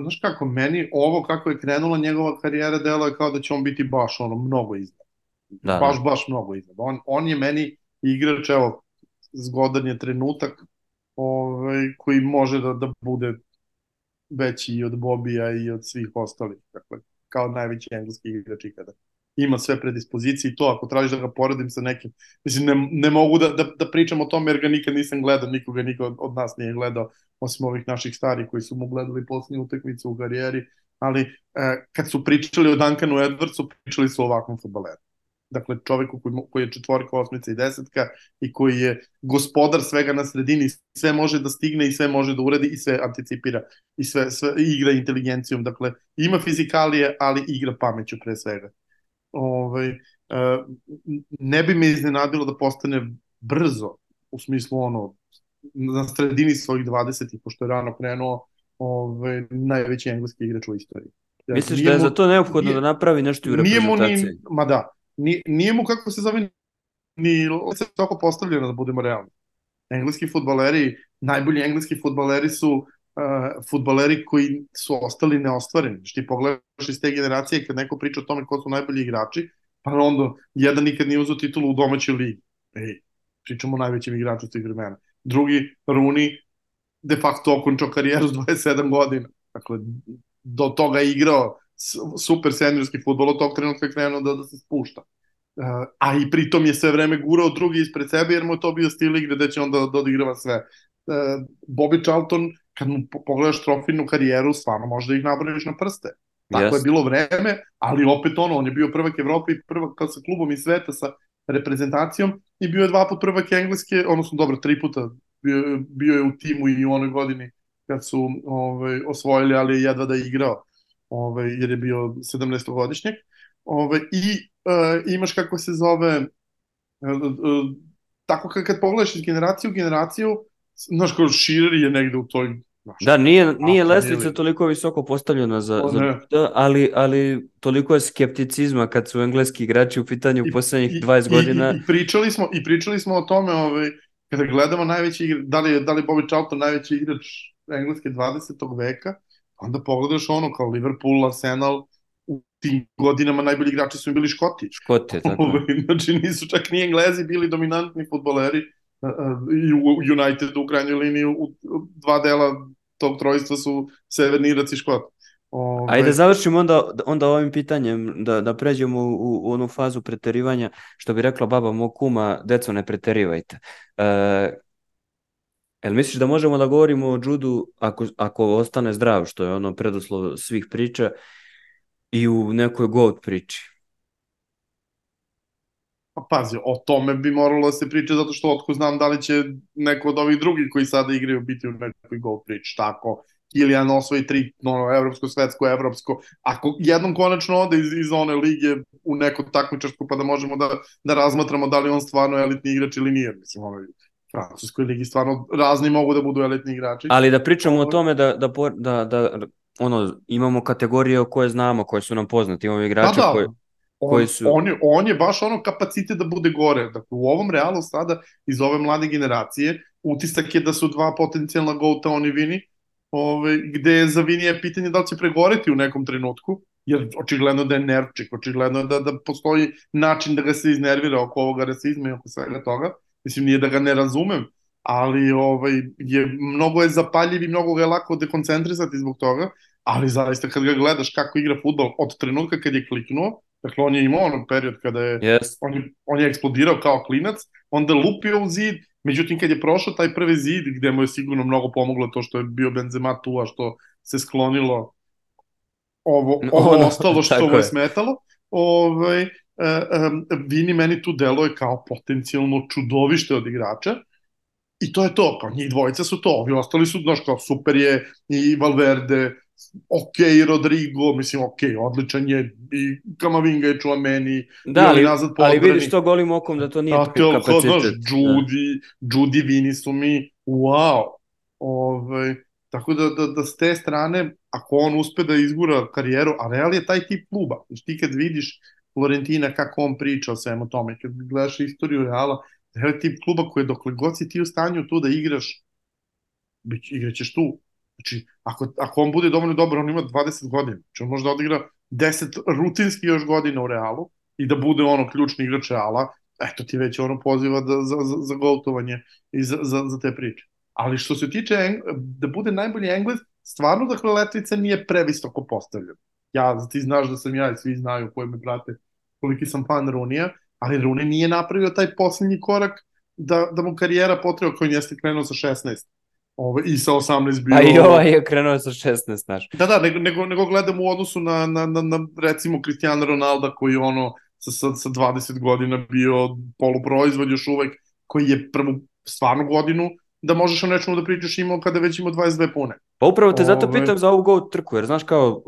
Znaš kako, meni ovo kako je krenula njegova karijera delo je kao da će on biti baš ono mnogo iznad. Da, baš, da. baš mnogo iznad. On, on je meni igrač, evo, zgodan je trenutak ovaj, koji može da, da bude veći i od Bobija i od svih ostalih. Dakle, kao najveći engleski igrač ikada ima sve predispozicije i to ako tražiš da ga poredim sa nekim, mislim ne, ne mogu da, da, da pričam o tome jer ga nikad nisam gledao, nikoga niko od, nas nije gledao, osim ovih naših starih koji su mu gledali posljednje utakmice u karijeri, ali e, kad su pričali o Duncanu Edwardsu, pričali su o ovakvom futbaleru. Dakle, čoveku koji, koji je četvorka, osmica i desetka i koji je gospodar svega na sredini, sve može da stigne i sve može da uradi i sve anticipira i sve, sve igra inteligencijom. Dakle, ima fizikalije, ali igra pameću pre svega ovaj, e, ne bi me iznenadilo da postane brzo, u smislu ono, na sredini svojih 20 pošto je rano krenuo ovaj, najveći engleski igrač u istoriji. Ja, Misliš da je mu, za to neophodno nije, da napravi nešto u reprezentaciji? Nije mu ni, ma da, nije, nije mu kako se zove ni se tako postavljeno da budemo realni. Engleski futbaleri, najbolji engleski futbaleri su uh, futbaleri koji su ostali neostvareni. Što ti pogledaš iz te generacije kad neko priča o tome ko su najbolji igrači, pa onda jedan nikad nije uzao titulu u domaćoj ligi. Ej, pričamo o najvećem igraču tih vremena. Drugi, Rooney, de facto okončao karijeru s 27 godina. Dakle, do toga je igrao super seniorski futbol, od tog trenutka je krenuo da, da se spušta. Uh, a i pritom je sve vreme gurao drugi ispred sebe jer mu je to bio stil igre da će onda da odigrava sve. Uh, Bobby Charlton kad mu pogledaš trofejnu karijeru, stvarno možda ih nabrojiš na prste. Tako yes. je bilo vreme, ali opet ono, on je bio prvak Evrope i prvak sa klubom i sveta sa reprezentacijom i bio je dva put prvak Engleske, odnosno dobro, tri puta bio, bio je u timu i u onoj godini kad su ovaj, osvojili, ali jedva da je igrao, ovaj, jer je bio 17-godišnjak. Ovaj, I uh, imaš kako se zove, uh, uh, tako kad, kad pogledaš iz generaciju u generaciju, znaš, kao Širer je negde u toj Znaš, da, nije, nije lestvica toliko visoko postavljena za, o, za da, ali, ali toliko je skepticizma kad su engleski igrači u pitanju u poslednjih 20 godina. I, i, pričali smo, I pričali smo o tome, ovaj, kada gledamo najveći igrač, da li da li Bobby Charlton najveći igrač engleske 20. veka, onda pogledaš ono kao Liverpool, Arsenal, u tim godinama najbolji igrači su im bili Škoti. Škoti, tako. Ovaj, znači nisu čak ni Englezi bili dominantni futboleri, i u United u krajnjoj liniji u dva dela tog trojstva su Severni Irac i Škot. Ove... Ajde završimo onda, onda ovim pitanjem, da, da pređemo u, u onu fazu preterivanja, što bi rekla baba mog kuma, deco ne preterivajte. E, jel misliš da možemo da govorimo o judu ako, ako ostane zdrav, što je ono preduslov svih priča, i u nekoj GOAT priči? Pa pazi, o tome bi moralo da se priča zato što otko znam da li će neko od ovih drugih koji sada igraju biti u nekoj GOAT priči, tako Kilian osvoji tri, no, evropsko, svetsko, evropsko. Ako jednom konačno ode iz, iz one lige u neko takmičarsko, pa da možemo da, da razmatramo da li on stvarno elitni igrač ili nije. Mislim, ono, Francuskoj ligi stvarno razni mogu da budu elitni igrači. Ali da pričamo o tome da, da, da, da ono, imamo kategorije koje znamo, koje su nam poznate, imamo igrače pa da, koji, koji su... On, je, on je baš ono kapacitet da bude gore. Dakle, u ovom realu sada, iz ove mlade generacije, utisak je da su dva potencijalna gouta oni vini, ove, gde je za Vinija pitanje da li će pregoreti u nekom trenutku, jer očigledno da je nervčik, očigledno da, da postoji način da ga se iznervira oko ovoga rasizma i oko svega toga. Mislim, nije da ga ne razumem, ali ovaj, je, mnogo je zapaljiv i mnogo ga je lako dekoncentrisati zbog toga, ali zaista kad ga gledaš kako igra futbol od trenutka kad je kliknuo, dakle on je imao onog period kada je, yes. on, je, on je eksplodirao kao klinac, onda lupio u zid, međutim kad je prošao taj prvi zid gde mu je sigurno mnogo pomoglo to što je bio Benzema tu, a što se sklonilo ovo, ovo no, ostalo što mu je smetalo, ovaj, e, e, Vini meni tu deluje kao potencijalno čudovište od igrača, I to je to, kao njih dvojica su to, ovi ostali su, znaš, kao super je i Valverde, ok, Rodrigo, mislim, ok, odličan je i Kamavinga je čuva meni, da, ali, nazad ali vidiš to golim okom da to nije A, to, kapacitet. Znaš, Judy, da. Judy Vini su mi, wow, Ove, ovaj, tako da, da, da s te strane, ako on uspe da izgura karijeru, a Real je taj tip kluba, znači ti kad vidiš Florentina kako on priča o svemu tome, kad gledaš istoriju Reala, Real je tip kluba koji dokle god si ti u stanju tu da igraš, igraćeš tu. Znači, ako, ako on bude dovoljno dobar, on ima 20 godina. Znači, on može da odigra 10 rutinski još godina u Realu i da bude ono ključni igrač Reala, eto ti već ono poziva da, za, za, za gotovanje i za, za, za te priče. Ali što se tiče da bude najbolji Englez, stvarno dakle letvica nije previsoko postavljena. Ja, ti znaš da sam ja i svi znaju koji me prate koliki sam fan Runija, ali Rune nije napravio taj poslednji korak da, da mu karijera potreba koji jeste krenuo sa 16 Ovo, i sa 18 bio... A i ovaj je krenuo sa 16, znaš. Da, da, nego, nego, nego gledam u odnosu na, na, na, na recimo Cristiano Ronaldo koji ono sa, sa, sa 20 godina bio poluproizvod još uvek, koji je prvu stvarnu godinu da možeš o nečemu da pričaš imao kada već imao 22 pune. Pa upravo te zato pitam za ovu go trku, jer znaš kao,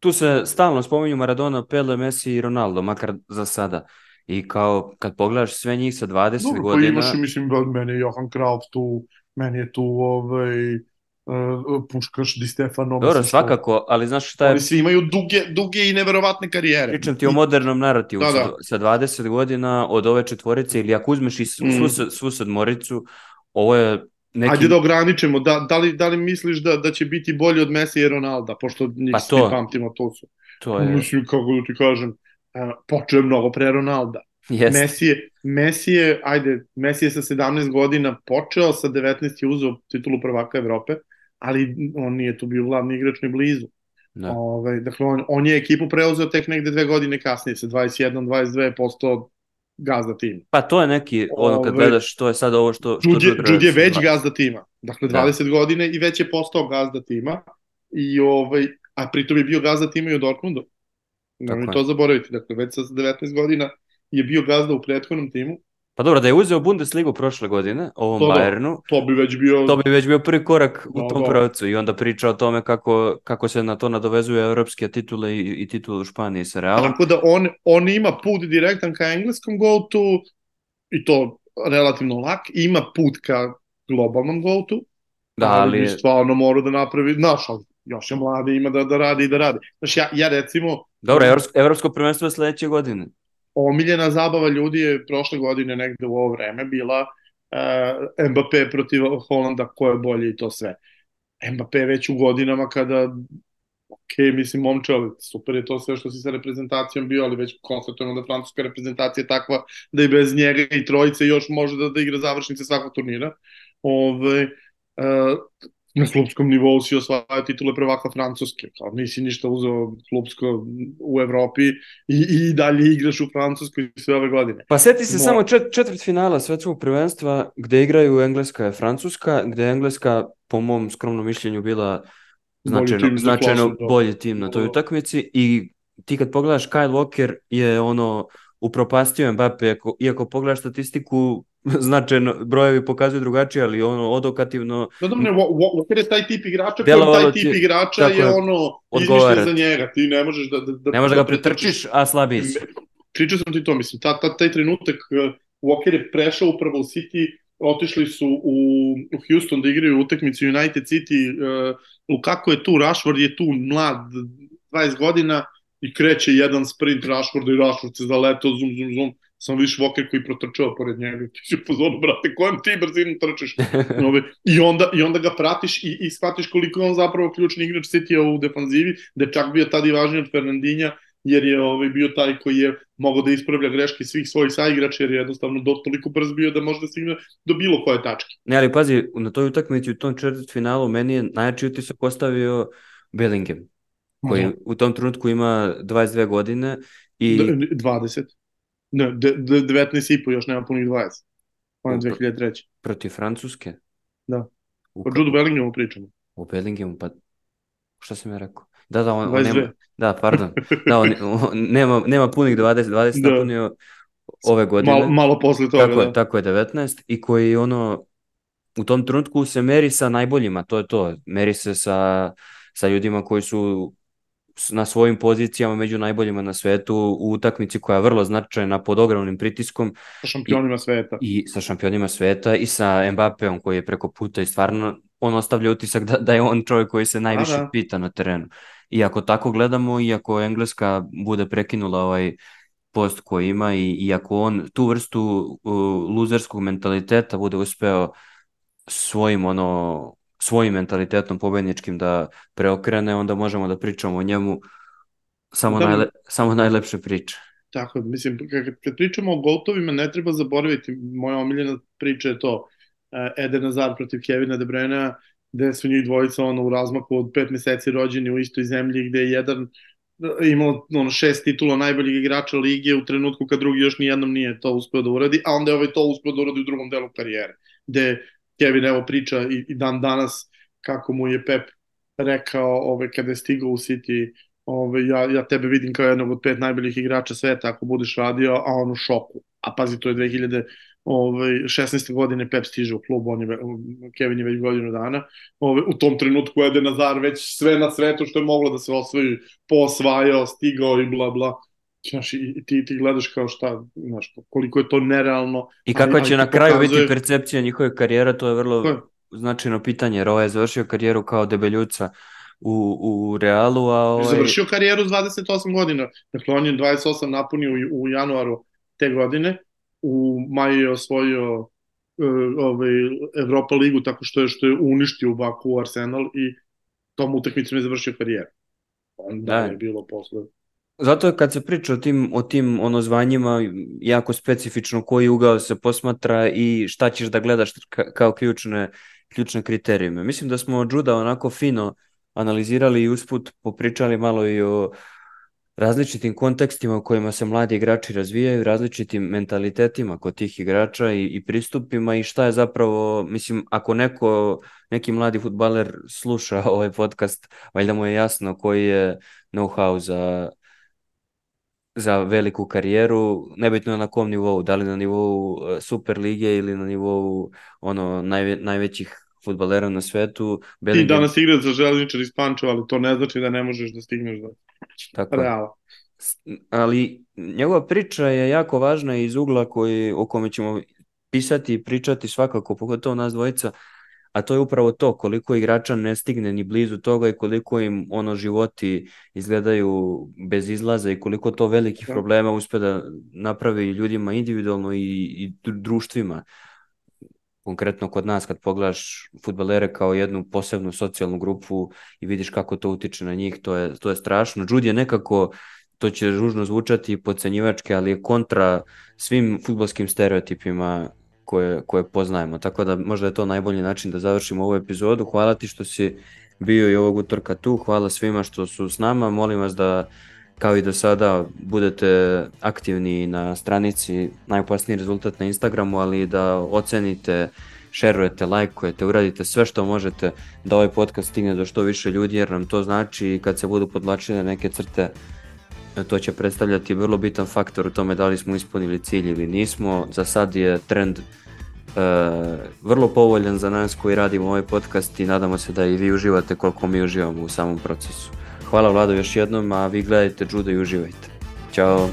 tu se stalno spominju Maradona, Pele, Messi i Ronaldo, makar za sada. I kao, kad pogledaš sve njih sa 20 Dobro, godina... Dobro, imaš, mislim, meni je Johan Krauf tu, meni je tu ovaj, uh, Puškaš, Di Stefano. Dobro, svakako, ali znaš šta je... Ali svi imaju duge, duge i neverovatne karijere. Pričam ti o modernom narativu. Da, da. Sa 20 godina od ove četvorice, ili ako uzmeš i svu, mm. svu sedmoricu, ovo je neki... Ajde da ograničemo, da, da, li, da li misliš da, da će biti bolji od Messi i Ronalda, pošto njih pa to, svi pamtimo, to su. To je... Mislim, kako da ti kažem, počeo je mnogo pre Ronalda. Yes. Messi je, Messi je, ajde, Messi je sa 17 godina počeo, sa 19 je uzeo titulu prvaka Evrope, ali on nije tu bio glavni igrač ni blizu. Da. Ove, ovaj, dakle, on, on je ekipu preuzeo tek negde dve godine kasnije, sa 21-22 postao gazda tima. Pa to je neki, ono kad Ove, ovaj, gledaš, to je sad ovo što... što Jude, Jude je već gazda tima, dakle 20 da. godine i već je postao gazda tima, i ovaj, a pritom je bio gazda tima i od Dortmundu. Nemoj to zaboraviti, dakle već sa 19 godina je bio gazda u prethodnom timu. Pa dobro, da je uzeo Bundesligu prošle godine, ovom to, da, Bayernu, to bi već bio to bi već bio prvi korak u da, tom da. pravcu i onda priča o tome kako, kako se na to nadovezuje evropske titule i, i titule u Španiji sa Realom. Tako da on, on ima put direktan ka engleskom goltu i to relativno lak, ima put ka globalnom goltu, da, ali... ali stvarno mora da napravi, znaš, ali još je mladi, ima da, da radi i da radi. Znaš, ja, ja recimo... Dobro, evropsko, evropsko prvenstvo je sledeće godine omiljena zabava ljudi je prošle godine negde u ovo vreme bila uh, Mbappé protiv Holanda, ko je bolji i to sve. Mbappé već u godinama kada ok, mislim, momče, ali super je to sve što si sa reprezentacijom bio, ali već konstatujemo da francuska reprezentacija je takva da i bez njega i trojice još može da, da igra završnice svakog turnira. Ove, uh, na klubskom nivou si osvaja titule prvaka Francuske, kao nisi ništa uzeo klubsko u Evropi i, i dalje igraš u Francuskoj sve ove godine. Pa seti se Mo... samo čet, četvrt finala svetskog prvenstva gde igraju Engleska i Francuska, gde je Engleska po mom skromnom mišljenju bila značajno, bolji tim značajno klasu, bolji tim na toj utakmici i ti kad pogledaš Kyle Walker je ono upropastio Mbappe, iako, iako pogledaš statistiku značajno, brojevi pokazuju drugačije, ali ono odokativno... Da, da, ne, Walker je taj tip igrača, koji taj tip igrača je, je. ono izmišljen za njega, ti ne možeš da... da, da ne možeš da ga pretrčiš, a slabiji si. Pričao sam ti to, mislim, ta, ta, taj trenutak uh, Walker je prešao upravo u City, otišli su u, u Houston da igraju utakmicu United City, uh, Lukaku je tu, Rashford je tu mlad, 20 godina, i kreće jedan sprint Rashforda i Rashford se zaletao, zum, zum, zum, sam viš Walker koji protrčava pored njega, ti si brate, kojem ti brzinu trčeš? Ove, I, onda, I onda ga pratiš i, i shvatiš koliko je on zapravo ključni igrač City u defanzivi, da je čak bio tada i važniji od Fernandinja, jer je ovaj, bio taj koji je mogao da ispravlja greške svih svojih saigrača, jer je jednostavno do, toliko brz bio da može da stigne do bilo koje tačke. Ne, ali pazi, na toj utakmici u tom četvrt finalu meni je najjači utisak ostavio Bellingham, koji uh -huh. u tom trenutku ima 22 godine i... 20. Ne, 19 i po, još nema punih 20. On je 2003. Protiv Francuske? Da. O Judu Bellinghamu pričamo. O Bellinghamu, pa šta sam ja rekao? Da, da, on, on nema, da, pardon. Da, on, on nema, nema punih 20, 20 da. napunio ove godine. Malo, malo posle toga, tako da. Je, tako je, 19. I koji ono, u tom trenutku se meri sa najboljima, to je to. Meri se sa, sa ljudima koji su na svojim pozicijama među najboljima na svetu u utakmici koja je vrlo značajna pod ogromnim pritiskom. Sa šampionima I, sveta. I sa šampionima sveta i sa Mbappeom koji je preko puta i stvarno on ostavlja utisak da, da je on čovjek koji se najviše da. pita na terenu. I ako tako gledamo, i ako Engleska bude prekinula ovaj post koji ima i, i ako on tu vrstu uh, luzerskog mentaliteta bude uspeo svojim ono svojim mentalitetom pobedničkim da preokrene, onda možemo da pričamo o njemu samo, da, najle, samo najlepše priče. Tako, mislim, kad pričamo o Goltovima, ne treba zaboraviti, moja omiljena priča je to, uh, Eden Hazard protiv Kevina De Bruyne, gde su njih dvojica ono, u razmaku od pet meseci rođeni u istoj zemlji, gde je jedan imao ono, šest titula najboljeg igrača lige u trenutku kad drugi još nijednom nije to uspeo da uradi, a onda je ovaj to uspeo da uradi u drugom delu karijere, gde Kevin evo priča i, i dan danas kako mu je Pep rekao ove, kada je stigao u City ove, ja, ja tebe vidim kao jednog od pet najboljih igrača sveta ako budeš radio, a on u šoku. A pazi, to je 2000, ovaj, 16. godine Pep stiže u klub, on je, Kevin je već godinu dana. Ovaj, u tom trenutku Eden Nazar već sve na svetu što je moglo da se osvoji, posvajao, stigao i bla bla. Znaš, i ti, ti gledaš kao šta, znaš, koliko je to nerealno. I kako će na kraju pokazuje... biti percepcija njihove karijera, to je vrlo to je. značajno pitanje, jer ovaj je završio karijeru kao debeljuca u, u Realu, a ovaj... Završio karijeru s 28 godina, dakle on je 28 napunio u, u januaru te godine, u maju je osvojio uh, ovaj, Evropa ligu tako što je, što je uništio u Baku Arsenal i tom utakmicom je završio karijeru. Onda da. je bilo posle Zato kad se priča o tim, o tim ono zvanjima, jako specifično koji ugao se posmatra i šta ćeš da gledaš ka, kao ključne, ključne kriterijume. Mislim da smo Juda onako fino analizirali i usput popričali malo i o različitim kontekstima u kojima se mladi igrači razvijaju, različitim mentalitetima kod tih igrača i, i pristupima i šta je zapravo, mislim, ako neko, neki mladi futbaler sluša ovaj podcast, valjda mu je jasno koji je know-how za, za veliku karijeru, nebitno na kom nivou, da li na nivou e, Super lige ili na nivou ono najve, najvećih futbalera na svetu. Bellingham... Ti danas igraš za železničar iz Pančeva, ali to ne znači da ne možeš da stigneš do Tako Reala. Ali njegova priča je jako važna iz ugla koji, o kome ćemo pisati i pričati svakako, pogotovo nas dvojica, a to je upravo to koliko igrača ne stigne ni blizu toga i koliko im ono životi izgledaju bez izlaza i koliko to velikih da. problema uspe da napravi ljudima individualno i, i društvima konkretno kod nas kad pogledaš futbalere kao jednu posebnu socijalnu grupu i vidiš kako to utiče na njih, to je, to je strašno. Jude je nekako, to će ružno zvučati pocenjivačke, ali je kontra svim futbolskim stereotipima koje, koje poznajemo. Tako da možda je to najbolji način da završimo ovu epizodu. Hvala ti što si bio i ovog utorka tu. Hvala svima što su s nama. Molim vas da kao i do sada budete aktivni na stranici najopasniji rezultat na Instagramu, ali da ocenite, šerujete, lajkujete, uradite sve što možete da ovaj podcast stigne do što više ljudi jer nam to znači kad se budu podlačile neke crte to će predstavljati vrlo bitan faktor u tome da li smo ispunili cilj ili nismo. Za sad je trend uh, vrlo povoljan za nas koji radimo ovaj podcast i nadamo se da i vi uživate koliko mi uživamo u samom procesu. Hvala Vlado još jednom, a vi gledajte Judo i uživajte. Ćao!